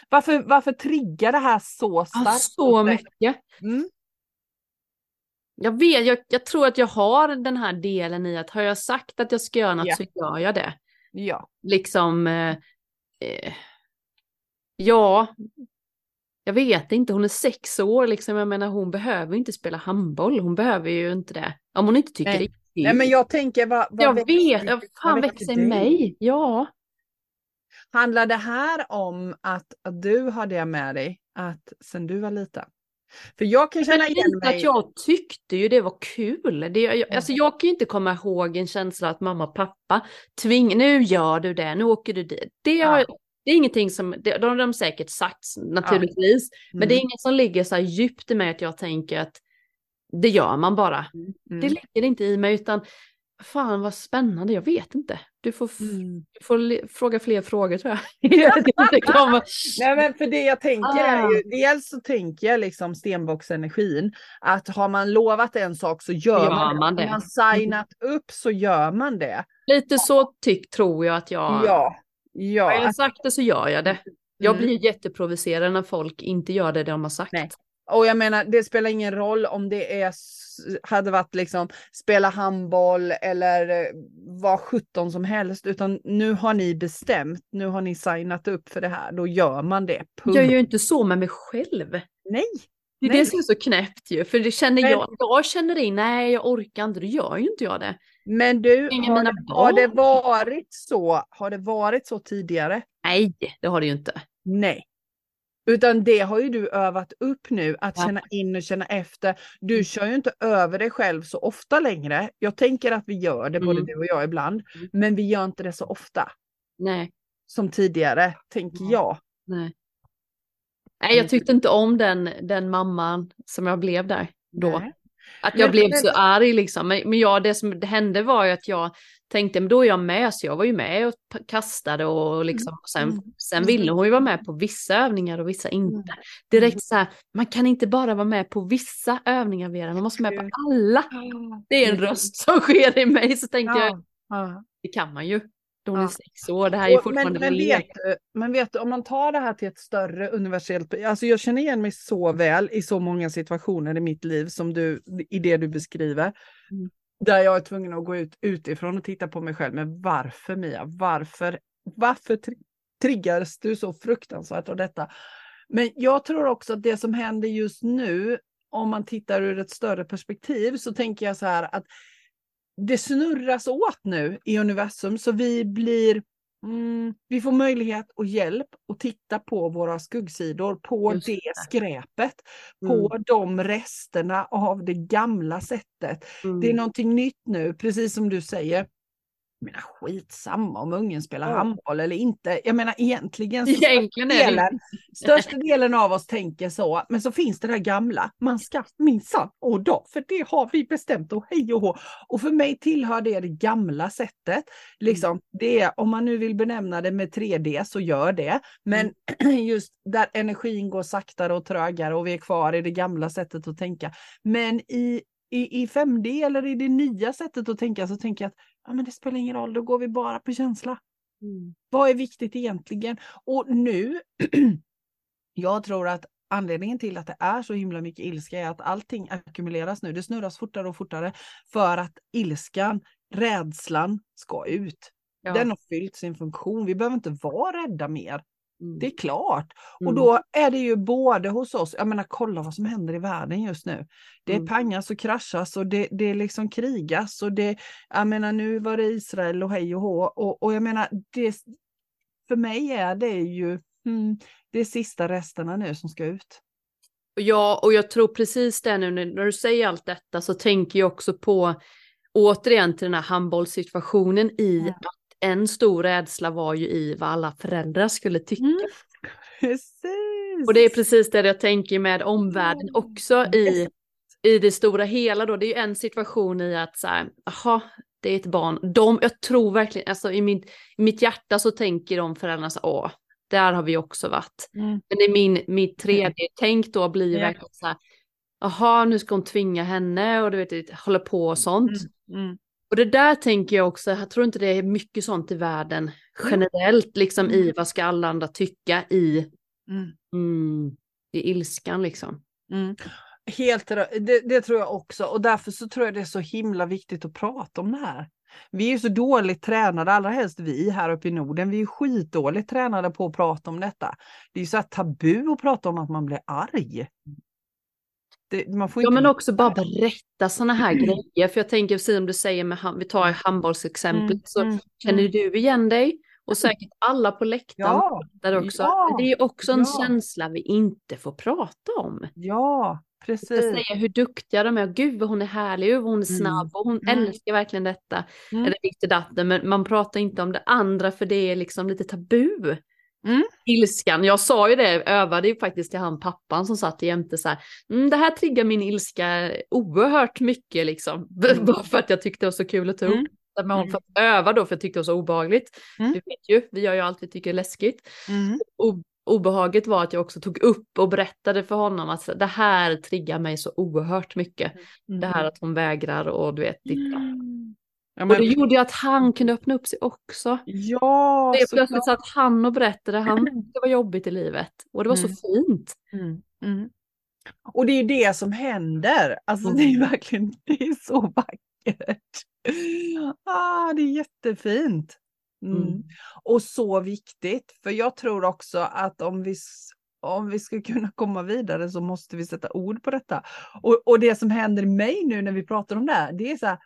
Varför, varför triggar det här så Ja, starkt? så hos dig? mycket. Mm. Jag vet, jag, jag tror att jag har den här delen i att har jag sagt att jag ska göra något Ja. så gör jag det. Ja. Liksom, eh, eh, ja, jag vet inte, hon är sex år liksom, jag menar hon behöver inte spela handboll, hon behöver ju inte det. Om hon inte tycker Nej. det. Nej men jag tänker vad, vad jag vet, jag fan vad växer i mig. Ja. Handlar det här om att, att du har det med dig att sen du var liten? För jag kan känna Men igen mig. att jag tyckte ju det var kul. Det, jag, alltså jag kan ju inte komma ihåg en känsla att mamma och pappa tving, nu gör du det, nu åker du dit. Det, har, det är ingenting som, det, de har de säkert sagt naturligtvis. Men det är Mm. inget som ligger så här djupt i mig att jag tänker att det gör man bara. Mm. Det ligger inte i mig utan fan vad spännande, jag vet inte. Du får, Mm. du får fråga fler frågor tror jag. Nej men för det jag tänker är Ah. ju, dels så tänker jag liksom stenbocksenergin, att har man lovat en sak så gör, Gör man det. man det. Har man signat upp så gör man det. Lite så tyck, tror jag att jag... Ja, Har ja. jag sagt det så gör jag det. Jag Mm. blir jätteprovocerad när folk inte gör det de har sagt. Nej. Och jag menar, det spelar ingen roll om det är, hade varit liksom spela handboll eller eh, vad 17 som helst, utan nu har ni bestämt, nu har ni signat upp för det här, då gör man det. Punkt. Jag gör ju inte så med mig själv. Nej. Det är nej. det som är så knäppt ju, för det känner jag, jag känner in, nej jag orkar inte, då gör ju inte jag det. Men du, har det, har det varit så, har det varit så tidigare? Nej, det har det ju inte. Nej. Utan det har ju du övat upp nu, att känna in och känna efter. Du mm. kör ju inte över dig själv så ofta längre. Jag tänker att vi gör det, både mm. du och jag ibland. Mm. Men vi gör inte det så ofta. Nej. Som tidigare, tänker Nej. jag. Nej. Nej, jag tyckte inte om den, den mamman som jag blev där då. Nej. Att jag men, blev så arg liksom. Men, men ja, det som hände var ju att jag tänkte, men då är jag med, så jag var ju med och kastade och liksom, och sen, mm. sen ville hon ju vara med på vissa övningar och vissa inte. Mm. Direkt så här, man kan inte bara vara med på vissa övningar Vera, man måste vara med på alla. Det är en röst som sker i mig, så tänkte jag, det kan man ju. Hon är sex år, det här är ju fortfarande men, men, vet, men vet du, om man tar det här till ett större universellt, alltså jag känner igen mig så väl i så många situationer i mitt liv som du, i det du beskriver. Mm. Där jag är tvungen att gå ut utifrån och titta på mig själv. Men varför Mia? Varför, varför triggas du så fruktansvärt av detta? Men jag tror också att det som händer just nu, om man tittar ur ett större perspektiv, så tänker jag så här att det snurras åt nu i universum så vi blir Mm, vi får möjlighet och hjälp att titta på våra skuggsidor, på Just det, det skräpet, mm. på de resterna av det gamla sättet. Mm. Det är någonting nytt nu, precis som du säger menar skitsamma om ungen spelar mm. handboll eller inte. Jag menar egentligen, egentligen största, delen, största delen av oss tänker så. Men så finns det där gamla, man ska minsann och då, för det har vi bestämt och hej och hå. Och för mig tillhör det det gamla sättet. Liksom, mm. det om man nu vill benämna det med 3D så gör det. Men mm. just där energin går saktare och trögare och vi är kvar i det gamla sättet att tänka. Men i i, i 5D eller i det nya sättet att tänka så tänker jag att ja, men det spelar ingen roll, då går vi bara på känsla. Mm. Vad är viktigt egentligen? Och nu, jag tror att anledningen till att det är så himla mycket ilska är att allting ackumuleras nu. Det snurras fortare och fortare för att ilskan, rädslan ska ut. Ja. Den har fyllt sin funktion. Vi behöver inte vara rädda mer. Mm. Det är klart. Mm. Och då är det ju både hos oss, jag menar kolla vad som händer i världen just nu. Det mm. pangas och kraschas och det, det liksom krigas och det, jag menar nu var det Israel och hej och hå. Och, och jag menar, det, för mig är det ju mm, det sista resterna nu som ska ut. Ja, och jag tror precis det nu när du säger allt detta så tänker jag också på återigen till den här handbollssituationen i mm en stor rädsla var ju i vad alla föräldrar skulle tycka. Mm. Precis. Och det är precis det jag tänker med omvärlden också i, i det stora hela då. Det är ju en situation i att så här, aha, det är ett barn. De, jag tror verkligen, alltså i, min, i mitt hjärta så tänker de föräldrarna så åh, där har vi också varit. Mm. Men i min, mitt tredje mm. tänk då blir ju yeah. verkligen så här, jaha, nu ska hon tvinga henne och du vet, håller på och sånt. Mm. Mm. Och det där tänker jag också, jag tror inte det är mycket sånt i världen mm. generellt, liksom i mm. vad ska alla andra tycka i, mm. Mm, i ilskan liksom. Mm. Helt det, det tror jag också och därför så tror jag det är så himla viktigt att prata om det här. Vi är ju så dåligt tränade, allra helst vi här uppe i Norden, vi är skitdåligt tränade på att prata om detta. Det är ju så här tabu att prata om att man blir arg. Det, man får inte... Ja men också bara berätta sådana här grejer. För jag tänker, som du säger, med, vi tar handbollsexemplet, mm, så mm, känner mm. du igen dig? Och säkert alla på läktaren ja, där också. Ja, det är också en ja. känsla vi inte får prata om. Ja, precis. Att säga hur duktiga de är. Gud vad hon är härlig, hur hon är mm. snabb och hon mm. älskar verkligen detta. Mm. Eller datten, men man pratar inte om det andra för det är liksom lite tabu. Mm. Ilskan, jag sa ju det, övade ju faktiskt till han pappan som satt jämte så här, mm, det här triggar min ilska oerhört mycket liksom, mm. bara för att jag tyckte det var så kul att ta upp. Mm. Men hon för att öva då för jag tyckte det var så obehagligt. Mm. Du vet ju, vi gör ju allt vi tycker är läskigt. Mm. Och obehaget var att jag också tog upp och berättade för honom att det här triggar mig så oerhört mycket. Mm. Det här att hon vägrar och du vet, ditta. Mm. Ja, men... Och det gjorde ju att han kunde öppna upp sig också. Ja, det plötsligt satt han och berättade, han det var jobbigt i livet. Och det var mm. så fint. Mm. Mm. Och det är ju det som händer. Alltså det är verkligen, det är så vackert. Ah, det är jättefint. Mm. Mm. Och så viktigt, för jag tror också att om vi, om vi ska kunna komma vidare så måste vi sätta ord på detta. Och, och det som händer i mig nu när vi pratar om det här, det är så här,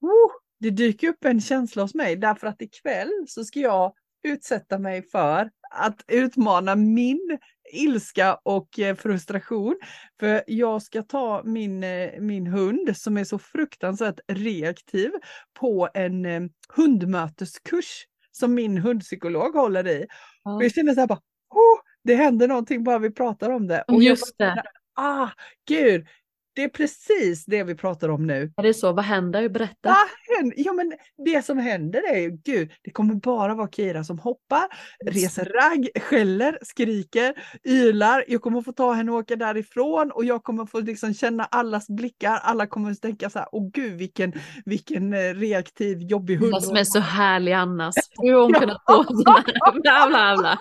oh, det dyker upp en känsla hos mig därför att ikväll så ska jag utsätta mig för att utmana min ilska och eh, frustration. För jag ska ta min, eh, min hund som är så fruktansvärt reaktiv på en eh, hundmöteskurs som min hundpsykolog håller i. Och jag känner så här bara, oh, det händer någonting bara vi pratar om det. Och jag Just bara det. ah, gud, det är precis det vi pratar om nu. Är det så? Vad händer? Berätta. Vad händer? Ja, men det som händer är ju, gud, det kommer bara vara Kira som hoppar, reser ragg, skäller, skriker, ylar. Jag kommer få ta henne och åka därifrån och jag kommer få liksom känna allas blickar. Alla kommer att tänka så här, åh gud vilken, vilken eh, reaktiv, jobbig hund. Hon som är så härlig annars. Hur har hon kunnat få sådana bla bla bla.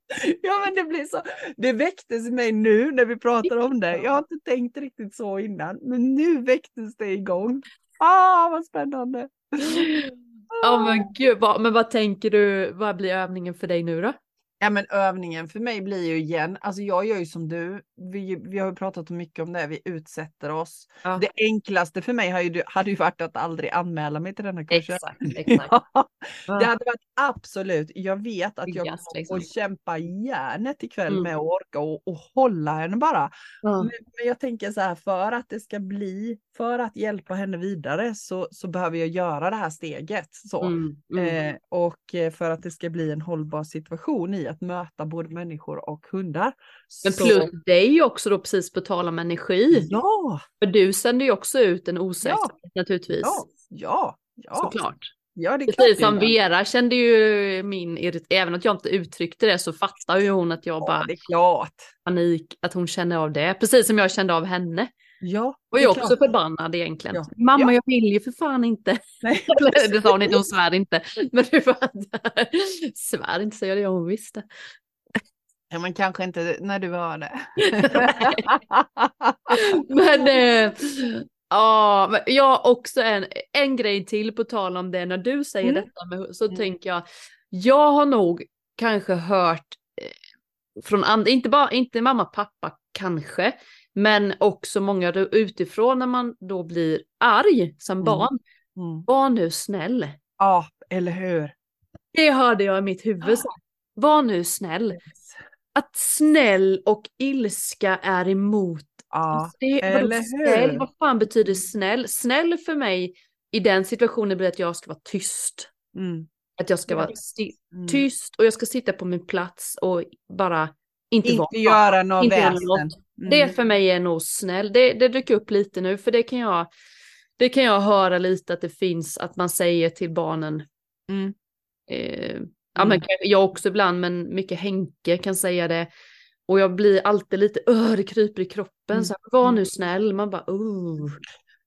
Ja men det blir så. Det väcktes i mig nu när vi pratar om det. Jag har inte tänkt riktigt så innan, men nu väcktes det igång. Ah, vad spännande. Ja men gud, vad, men vad tänker du, vad blir övningen för dig nu då? Ja men övningen för mig blir ju igen, alltså jag gör ju som du, vi, vi har ju pratat mycket om det, vi utsätter oss. Ja. Det enklaste för mig hade ju, hade ju varit att aldrig anmäla mig till denna kursen. Exakt, exakt. Ja, det hade varit absolut, jag vet att jag kommer liksom. att kämpa järnet ikväll Mm. med att orka och, och hålla henne bara. Ja. Men, men jag tänker så här, för att det ska bli, för att hjälpa henne vidare så, så behöver jag göra det här steget. Så. Mm, mm. Eh, och eh, för att det ska bli en hållbar situation i att möta både människor och hundar. Men Så- plus dig också då precis på tal om energi. Ja, För du sänder ju också ut en osäkerhet naturligtvis. ja, ja, ja. Såklart. Ja, det är Precis som. Vera kände ju min irrit- även att jag inte uttryckte det så fattar ju hon att jag Ja, bara det är klart. panik, att hon känner av det. Precis som jag kände av henne. Ja, Och det är jag också förbannad egentligen. Ja. Mamma Ja. jag vill ju för fan inte. Nej. Det sa hon inte, hon svär inte. Men var svär inte säger det, hon visste. Ja, men kanske inte när du hör det. Men eh, ja, men jag har också en, en grej till på tal om det när du säger Mm. detta med, så Mm. tänker jag, jag har nog kanske hört eh, från andra, inte bara, inte mamma pappa kanske, men också många utifrån när man då blir arg som Mm. barn. Mm. Var nu snäll. Ja, eller hur? Det hörde jag i mitt huvud. så. Var nu snäll. Att snäll och ilska är emot Ja, Alltså det, eller snäll, hur? vad fan betyder snäll? Snäll för mig i den situationen blir att jag ska vara tyst. mm. Att jag ska Ja. vara Mm. tyst och jag ska sitta på min plats och bara inte. Inte göra något Inte väsen. något. Mm. Det för mig är nog snäll. Det, det dyker upp lite nu för det kan jag det kan jag höra lite att det finns att man säger till barnen. Mm. Eh, ja, men kanske jag också ibland men mycket Henke kan säga det. Och jag blir alltid lite, öh, det kryper i kroppen. Mm. Så här, var nu snäll. Man bara, oh.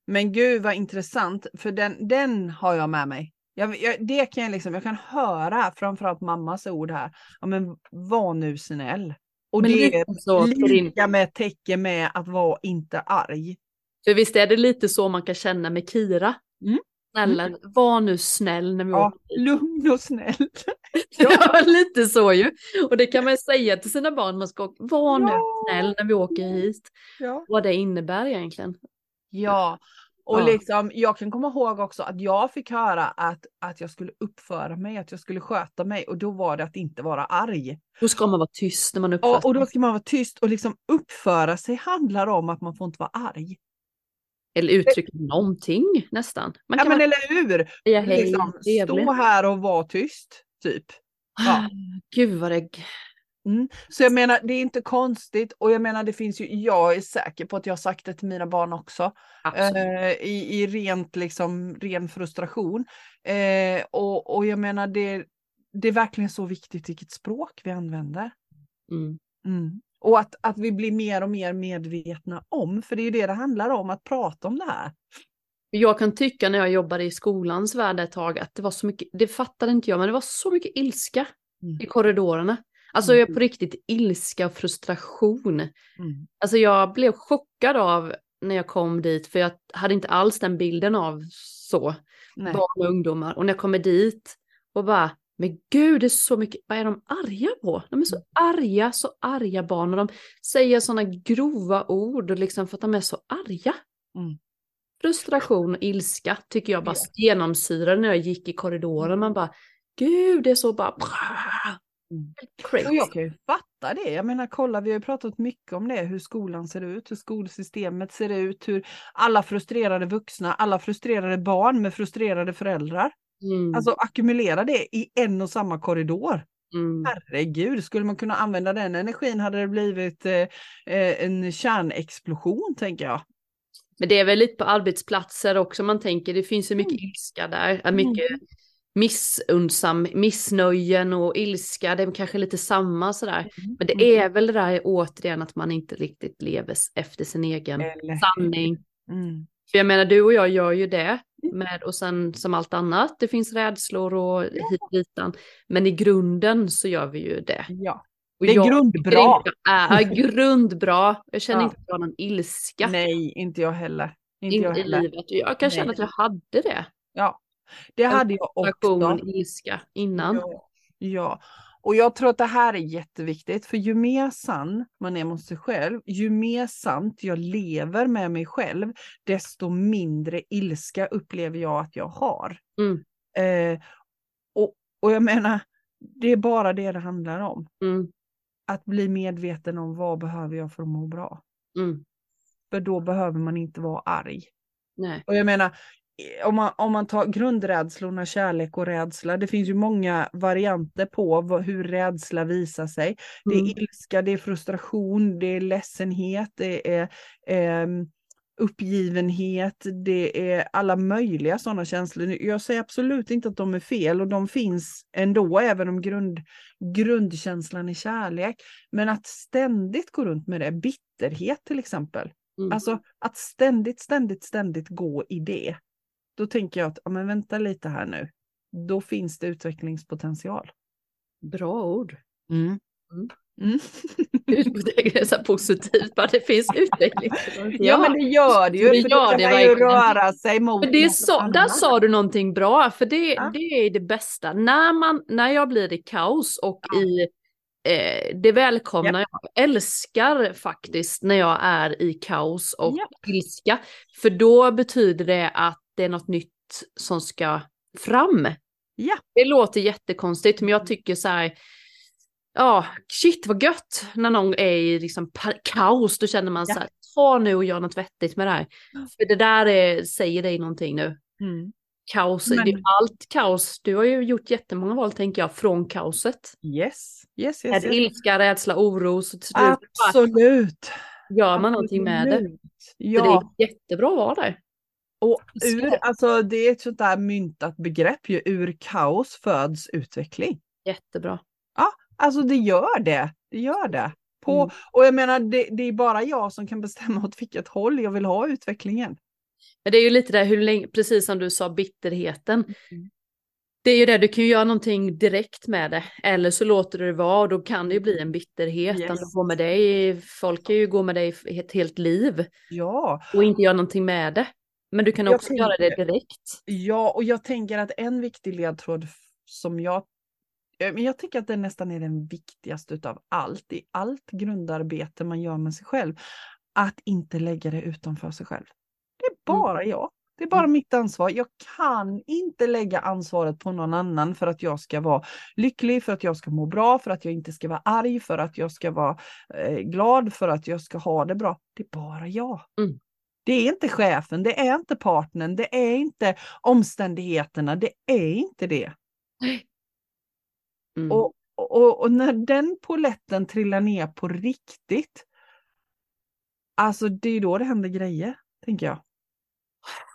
Men gud vad intressant, för den, den har jag med mig. Jag, jag, det kan jag, liksom, jag kan höra framförallt mammas ord här. Ja, men var nu snäll. Och Men det är så, lika med tecken med att vara inte arg. för visst är det lite så man kan känna med Kira? Mm. Snälla, var nu snäll när vi Ja, åker lugn och snäll. Ja, lite så ju. Och det kan man säga till sina barn, man ska åka, var nu Ja. snäll när vi åker hit. Ja. Vad det innebär egentligen. Ja, och Ja. liksom, jag kan komma ihåg också att jag fick höra att, att jag skulle uppföra mig, att jag skulle sköta mig och då var det att inte vara arg. Då ska man vara tyst när man uppför Och, och sig. då ska man vara tyst och liksom uppföra sig handlar om att man får inte vara arg. Eller uttrycka någonting nästan. Man Ja kan men vara eller hur! säga hej, Liksom, stå här och vara tyst, typ. ja. Gud vad det... Så jag menar, det är inte konstigt och jag menar, det finns ju, jag är säker på att jag har sagt det till mina barn också. Eh, i, i rent liksom, ren frustration. Eh, och, och jag menar, det, det är verkligen så viktigt vilket språk vi använder. Mm. Mm. Och att, att vi blir mer och mer medvetna om, för det är ju det det handlar om, att prata om det här. Jag kan tycka när jag jobbade i skolans värld ett tag att det var så mycket, det fattade inte jag, men det var så mycket ilska Mm. i korridorerna. Alltså jag Mm. på riktigt ilska och frustration. Mm. Alltså jag blev chockad av när jag kom dit för jag hade inte alls den bilden av så Nej. barn och ungdomar. Och när jag kommer dit och bara, men gud det är så mycket, vad är de arga på? De är så arga, så arga barn och de säger sådana grova ord och liksom för att de är så arga. Mm. Frustration och ilska tycker jag bara Ja. genomsyrade när jag gick i korridoren. Man bara, gud det är så bara... Mm. Crazy. Och jag kan ju fatta det. Jag menar kolla, vi har ju pratat mycket om det, hur skolan ser ut, hur skolsystemet ser ut, hur alla frustrerade vuxna, alla frustrerade barn med frustrerade föräldrar. Mm, Alltså ackumulera det i en och samma korridor. mm. Herregud, skulle man kunna använda den energin hade det blivit eh, eh, en kärnexplosion tänker jag. Men det är väl lite på arbetsplatser också man tänker, det finns ju mycket Mm. ilska där, mycket missundsam, missnöjen och ilska, det är kanske lite samma sådär. Men Mm. det är väl det där återigen att man inte riktigt lever efter sin egen Eller- sanning. Mm. För jag menar du och jag gör ju det med och sen som allt annat, det finns rädslor och hit och ditan. Men i grunden så gör vi ju det. Ja, Och det är grundbra. inte är grundbra. Jag känner Ja. inte att jag har någon ilska Nej, inte jag heller. Inte in jag i heller. livet. Jag kan känna Nej. att jag hade det. Ja, det hade jag också. ilska innan. Ja, ja, och jag tror att det här är jätteviktigt, för ju mer sann man är mot sig själv, ju mer sant jag lever med mig själv, desto mindre ilska upplever jag att jag har. Mm. Eh, och, och jag menar, det är bara det det handlar om. Mm, Att bli medveten om vad behöver jag för att må bra. mm, För då behöver man inte vara arg. nej. Och jag menar, om man, om man tar grundrädslorna, kärlek och rädsla, det finns ju många varianter på vad, hur rädsla visar sig. Det Mm. är ilska, det är frustration, det är ledsenhet, det är ehm, uppgivenhet, det är alla möjliga sådana känslor. Jag säger absolut inte att de är fel och de finns ändå, även om grund, grundkänslan är kärlek. Men att ständigt gå runt med det, bitterhet till exempel, Mm. Alltså att ständigt, ständigt, ständigt gå i det. Då tänker jag att, ja, men vänta lite här nu. Då finns det utvecklingspotential. Bra ord. Mm. Mm. Mm. Det är så positivt, bara det finns utveckling. Ja, men det gör det ju. det för gör det ju röra sig mot Men det så, där annat. sa du någonting bra, för det, Ja. det är det bästa. När, man, när jag blir i kaos och Ja. i eh, det välkomnar jag. Jag älskar faktiskt när jag är i kaos och ilska. För då betyder det att det är något nytt som ska fram. Ja. Det låter jättekonstigt, men jag tycker så här, ja, shit vad gött när någon är i liksom kaos, då känner man Ja. så här, ta nu och gör något vettigt med det här. För det där är, säger dig någonting nu. Mm. Kaos, Men- det är allt kaos. Du har ju gjort jättemånga val tänker jag, från kaoset. Yes, yes, yes. yes. ilska, rädsla, oro, så till slut bara Absolut. gör man någonting med det. Absolut. Så det Ja, är jättebra att vara där. Och ur, alltså, det är ett sånt där myntat begrepp ju. Ur kaos föds utveckling. Jättebra. Alltså det gör det. Det gör det. På, Mm. Och jag menar, det, det är bara jag som kan bestämma åt vilket håll jag vill ha utvecklingen. Men det är ju lite där hur länge, precis som du sa, bitterheten. Mm. Det är ju det, du kan ju göra någonting direkt med det. Eller så låter du det vara och då kan det ju bli en bitterhet. Yes. Du går med dig, folk kan ju gå med dig ett helt liv Ja, och inte göra någonting med det. Men du kan också göra det tänker- direkt. ja, och jag tänker att en viktig ledtråd som jag eh, men jag tänker att det nästan är den viktigaste utav allt i allt grundarbete man gör med sig själv. Att inte lägga det utanför sig själv. Det är bara jag. Det är bara mitt ansvar. Jag kan inte lägga ansvaret på någon annan för att jag ska vara lycklig, för att jag ska må bra, för att jag inte ska vara arg, för att jag ska vara eh, glad, för att jag ska ha det bra. Det är bara jag. Mm. Det är inte chefen, det är inte partnern, det är inte omständigheterna, det är inte det. Mm. Och, och, och när den poletten trillar ner på riktigt, alltså det är då det händer grejer, tänker jag.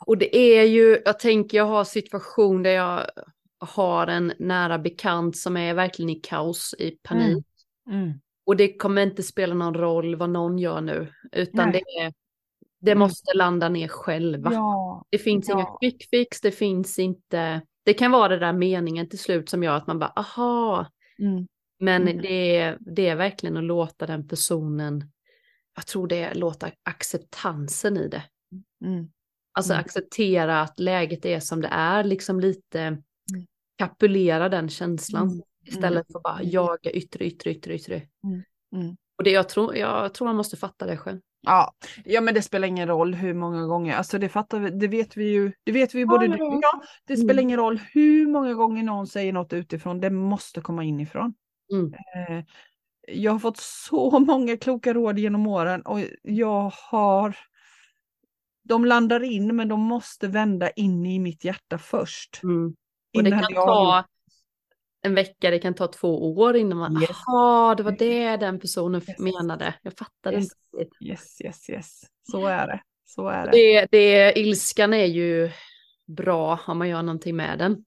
Och det är ju, jag tänker jag har situation där jag har en nära bekant som är verkligen i kaos, i panik. Mm. Och det kommer inte spela någon roll vad någon gör nu, utan Nej. det, är, det Mm. måste landa ner själva. Ja, Det finns Ja. inga quick fix, det finns inte, det kan vara det där meningen till slut som gör att man bara, aha, mm. Men Mm. det, är, det är verkligen att låta den personen, jag tror det är låta acceptansen i det. Mm. Alltså Mm. acceptera att läget är som det är, liksom lite kapulera den känslan. Mm. Istället för bara Mm. jaga yttre, yttre, yttre, yttre. Mm. Och det jag tror, jag tror man måste fatta det själv. Ja. ja, men det spelar ingen roll hur många gånger, alltså det fattar vi, det vet vi ju, det vet vi ju både Ja, du och ja. jag. Det Mm. spelar ingen roll hur många gånger någon säger något utifrån, det måste komma inifrån. Mm. Eh, jag har fått så många kloka råd genom åren och jag har de landar in men de måste vända in i mitt hjärta först. Mm. Och det kan ta en vecka, det kan ta två år innan man, Yes. jaha, det var det den personen Yes. menade. Jag fattade Yes. inte. Yes, yes, yes. Så är det. Så är det. Det, det, ilskan är ju bra om man gör någonting med den.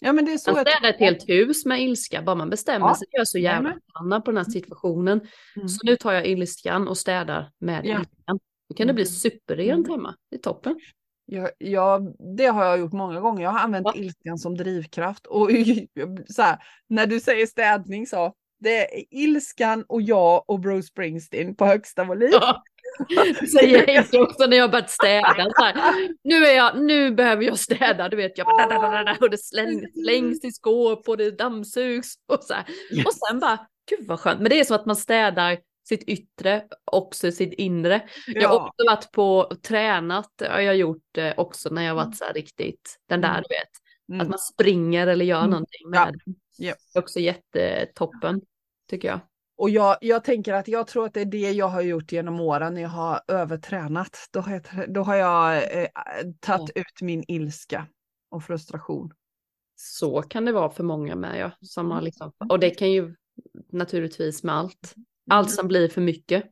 Ja, men det är så Man städar ett helt hus med ilska, bara man bestämmer Ja. sig. Jag är så jävla förbannad på den här situationen. Mm. Så nu tar jag ilskan och städar med Ja. ilskan. Då kan det bli Mm. superrent Mm. hemma. Det är toppen. Ja, ja, det har jag gjort många gånger. Jag har använt Ja. ilskan som drivkraft. Och så här, när du säger städning så, det är ilskan och jag och Bruce Springsteen på högsta volym. Ja. Säger jag också när jag börjat städa. Så här, nu, är jag, nu behöver jag städa, du vet. Jag bara, och det slängs, slängs i skåp och det dammsugs. Och, så här. och sen bara, gud vad skönt. Men det är som att man städar sitt yttre, också sitt inre. Jag har Ja. också varit på och tränat, har jag gjort eh, också när jag varit så här riktigt, den där Mm. du vet. Mm. Att man springer eller gör Mm. någonting med Ja. Ja. Det är också jättetoppen, tycker jag. Och jag, jag tänker att jag tror att det är det jag har gjort genom åren när jag har övertränat. Då har jag, då har jag eh, tagit ut min ilska och frustration. Så kan det vara för många med, ja. Som har Mm. liksom, och det kan ju naturligtvis med allt. Allt som blir för mycket.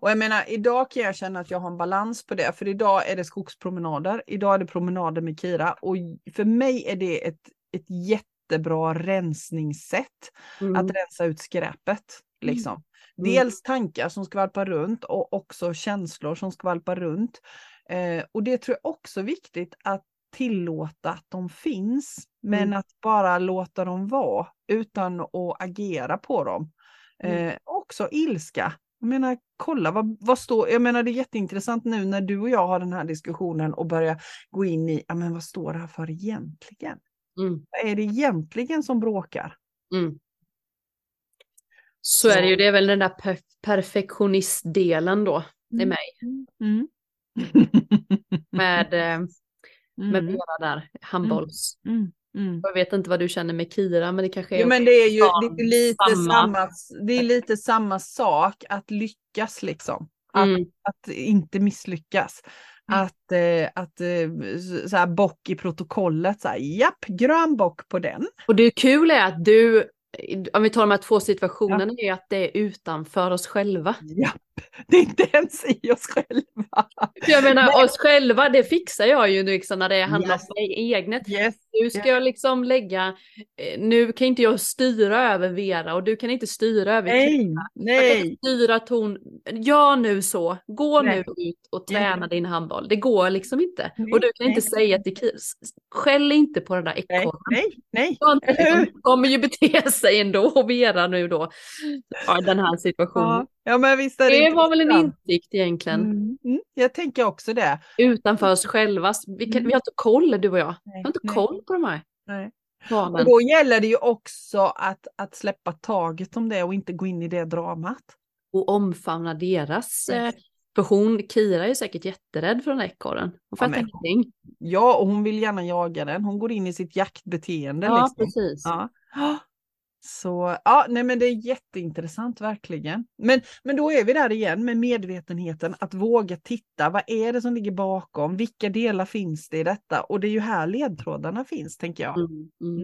Och jag menar, idag kan jag känna att jag har en balans på det, för idag är det skogspromenader. Idag är det promenader med Kira och för mig är det ett, ett jättebra rensningssätt Mm. att rensa ut skräpet. Liksom. Mm. Dels tankar som skvalpar runt och också känslor som skvalpar runt. Eh, och det tror jag också är viktigt att tillåta att de finns, men Mm. att bara låta dem vara utan att agera på dem. Mm. Eh, också ilska. Jag menar, kolla vad, vad står, jag menar det är jätteintressant nu när du och jag har den här diskussionen och börjar gå in i, ja men vad står det här för egentligen? Mm. Vad är det egentligen som bråkar? Mm. Så är det ju, det är väl den där per perfektionistdelen då i Mm. mig. Mm. Med, eh, med Mm. Vera där, handbolls. Mm. Mm. Jag vet inte vad du känner med Kira, men det kanske är... Jo, men det är ju Ja, det är lite samma. samma. det är lite samma sak att lyckas liksom. Att, Mm. att inte misslyckas. Mm. Att, eh, att eh, så här, bock i protokollet, så här, japp, grön bock på den. Och det kul är att du, om vi tar de här två situationerna, är att det är utanför oss själva. Japp, det är inte ens i oss själva. Jag menar oss själva, det fixar jag ju nu liksom när det handlar Yes. om mig egnet. Yes. Nu ska jag liksom lägga, eh, nu kan inte jag styra över Vera och du kan inte styra över Nej, Jag kan nej. inte styra ton, gör nu så, gå Nej. nu ut och träna din handboll. Det går liksom inte. Nej, och du kan inte nej. säga till Kira, skäll inte på den där Nej, ekorren. nej, nej. Han Eller hur? kommer ju bete sig ändå och Vera nu då. Ja, den här situationen. Ja, ja, men visst är det det var väl en insikt egentligen. Mm, mm, jag tänker också det. Utanför oss själva. Vi, kan, Mm. vi har inte koll du och jag. Vi Nej, har inte nej. koll på de här Nej. Och då gäller det ju också att, att släppa taget om det och inte gå in i det dramat. Och omfamna deras. Eh, för hon, Kira är säkert jätterädd för den där ekorren. Hon fattar men- ingenting. Ja, och hon vill gärna jaga den. Hon går in i sitt jaktbeteende. Ja, liksom. precis. Ja. Så ja, nej men det är jätteintressant verkligen. Men, men då är vi där igen med medvetenheten att våga titta. Vad är det som ligger bakom? Vilka delar finns det i detta? Och det är ju här ledtrådarna finns, tänker jag. Mm, mm.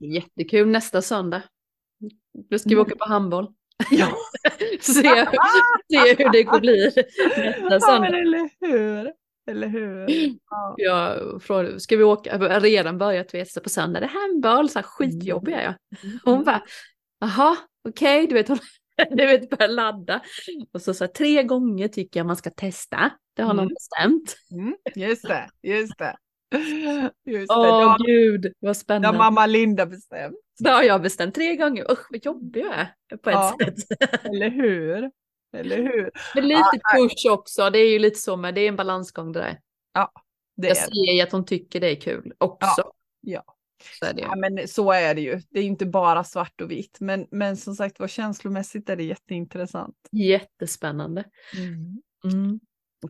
Mm. Jättekul nästa söndag. Då ska vi Mm. åka på handboll. Ja, se, se hur det kommer bli nästa ja söndag. men eller hur? Eller hur? Ja. Jag frågade, ska vi åka? Jag har redan börjat veta på söndag. Det är handboll, så här skitjobbig är jag. Hon bara, jaha, okej, du vet hon du vet, börjar ladda. Och så, så här, tre gånger tycker jag man ska testa. Det har någon Mm. bestämt. Mm, just det, just det. Just det, Åh det har, gud, vad det har spännande. mamma Linda bestämt. Det har jag bestämt tre gånger. Usch vad jobbig jag är på ett Ja. sätt. Eller hur? Eller hur? Men lite push också. Det är ju lite så med det är en balansgång det där. Det Jag är, ser ju att hon tycker det är kul också. ja. Så är det ju. ja, men så är det ju. Det är inte bara svart och vitt. Men, men som sagt var känslomässigt är det jätteintressant. Jättespännande. Mm.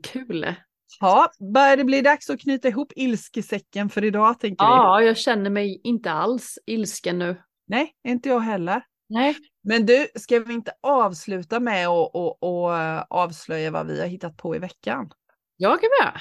Kul. Ja, börjar det bli dags att knyta ihop ilskesäcken för idag tänker vi? Ja, jag känner mig inte alls ilsken nu. Nej, inte jag heller. Nej. Men du, ska vi inte avsluta med att och, och, avslöja vad vi har hittat på i veckan? Jag kan med.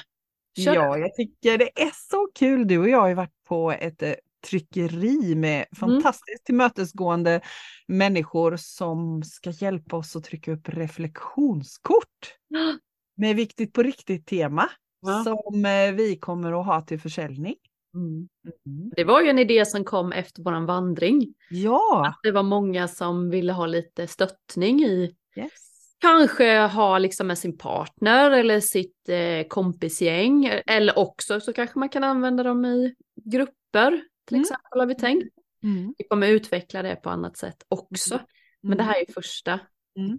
Kör. Ja, jag tycker det är så kul. Du och jag har ju varit på ett eh, tryckeri med fantastiskt tillmötesgående människor som ska hjälpa oss att trycka upp reflektionskort med viktigt på riktigt tema Ja. som eh, vi kommer att ha till försäljning. Mm. Mm. Det var ju en idé som kom efter våran vandring. Ja, Det var många som ville ha lite stöttning i yes. kanske ha liksom med sin partner eller sitt eh, kompisgäng. Eller också så kanske man kan använda dem i grupper till Mm. exempel har vi tänkt. Mm. Vi kommer utveckla det på annat sätt också. Men det här är första. Mm.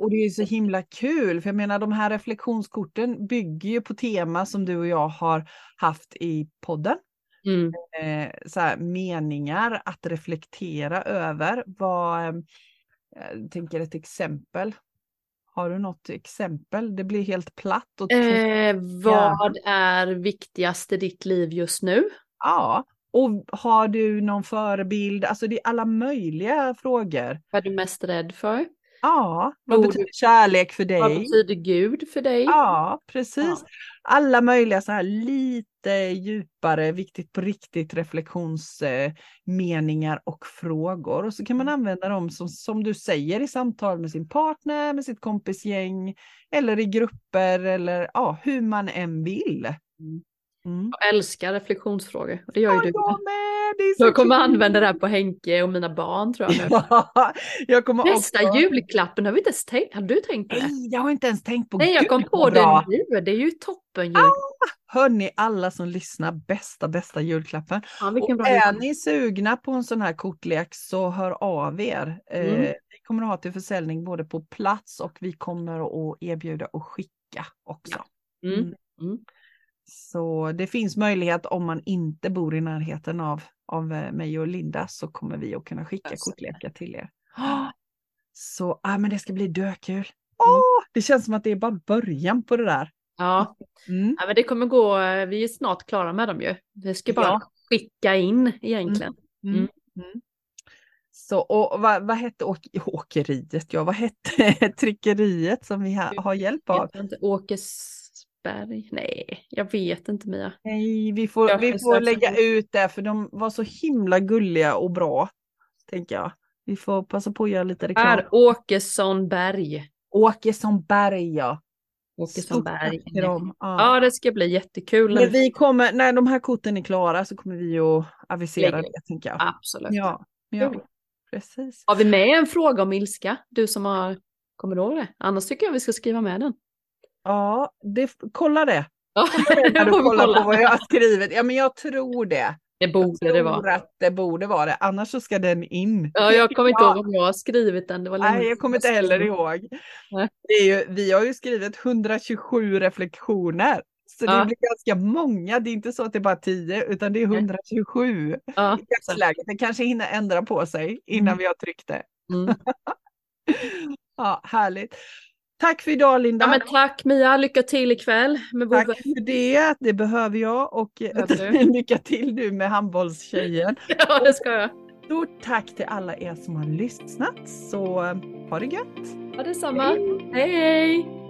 Och det är så himla kul, för jag menar de här reflektionskorten bygger ju på tema som du och jag har haft i podden. Mm. Eh, så här, meningar att reflektera över. Vad, eh, jag tänker ett exempel. Har du något exempel? Det blir helt platt. Och Eh, vad är viktigast i ditt liv just nu? Ja, och har du någon förebild? Alltså det är alla möjliga frågor. Vad är du mest rädd för? Ja, vad Tror betyder kärlek för dig? Vad betyder Gud för dig? Ja, precis. Ja. Alla möjliga så här lite djupare, viktigt på riktigt reflektionsmeningar och frågor. Och så kan man använda dem som, som du säger i samtal med sin partner, med sitt kompisgäng eller i grupper eller ja, hur man än vill. Mm. Mm. Jag älskar reflektionsfrågor. Det gör ju Ja, du. jag med. Det är så Jag kommer kul. använda det här på Henke och mina barn tror jag nu. Ja, jag kommer Bästa också... julklappen har vi inte ens tänkt. Har du tänkt på det? Nej, jag har inte ens tänkt på Nej, jag kom på det nu. Det är ju toppen ju. Hörni, alla som lyssnar, bästa, bästa julklappen. Ja, Och är ni sugna på en sån här kortlek så hör av er. Eh, Mm. vi kommer att ha till försäljning både på plats och vi kommer att erbjuda och skicka också. Mm. Mm. Mm. Så det finns möjlighet om man inte bor i närheten av, av eh, mig och Linda så kommer vi att kunna skicka Alltså. kortlekar till er. Så ah, men det ska bli dökul. Åh, det känns som att det är bara början på det där. Ja. Mm. ja, men det kommer gå. Vi är snart klara med dem ju. Vi ska bara Ja. skicka in egentligen. Mm. Mm. Mm. Så, och vad, vad hette åk, åkeriet? Ja, vad hette tryckeriet som vi ha, har hjälp av? Heter Åkersberg? Nej, jag vet inte Mia. Nej, vi får, Jag vi får lägga upp. ut det för de var så himla gulliga och bra. Tänker jag. Vi får passa på att göra lite reklam. Åkessonberg. Åkesson Berg, ja. Åkessonberg. Stort tack till dem. Ja. Ja, det ska bli jättekul. Men vi kommer, när de här korten är klara så kommer vi att avisera Lägga. det, tänker jag. Absolut. Ja, ja. Precis. Har vi med en fråga om ilska? Du som har, kommer du ihåg det? Annars tycker jag vi ska skriva med den. Ja, det, kolla det. Ja, När du kollar kolla. på vad jag har skrivit. Ja, men jag tror det. Det borde det vara. att det borde vara det. Annars så ska den in. Ja, jag kommer inte ihåg om jag har skrivit den. Det var Nej, jag kommer inte heller ihåg. Det är ju, vi har ju skrivit 127 reflektioner. Så det Ja. blir ganska många. Det är inte så att det är bara 10 utan det är Nej. 127 Ja, i dagsläget. Det kanske hinner ändra på sig innan Mm. vi har tryckt det. mm. Ja, härligt. Tack för idag Linda. ja, tack Mia. Lycka till ikväll med Tack för det. Det behöver jag och du? lycka till nu med handbollstjejen. Ja, det ska jag. Stort tack till alla er som har lyssnat. Så eh, ha det gött. Ha detsamma. Hej, hej.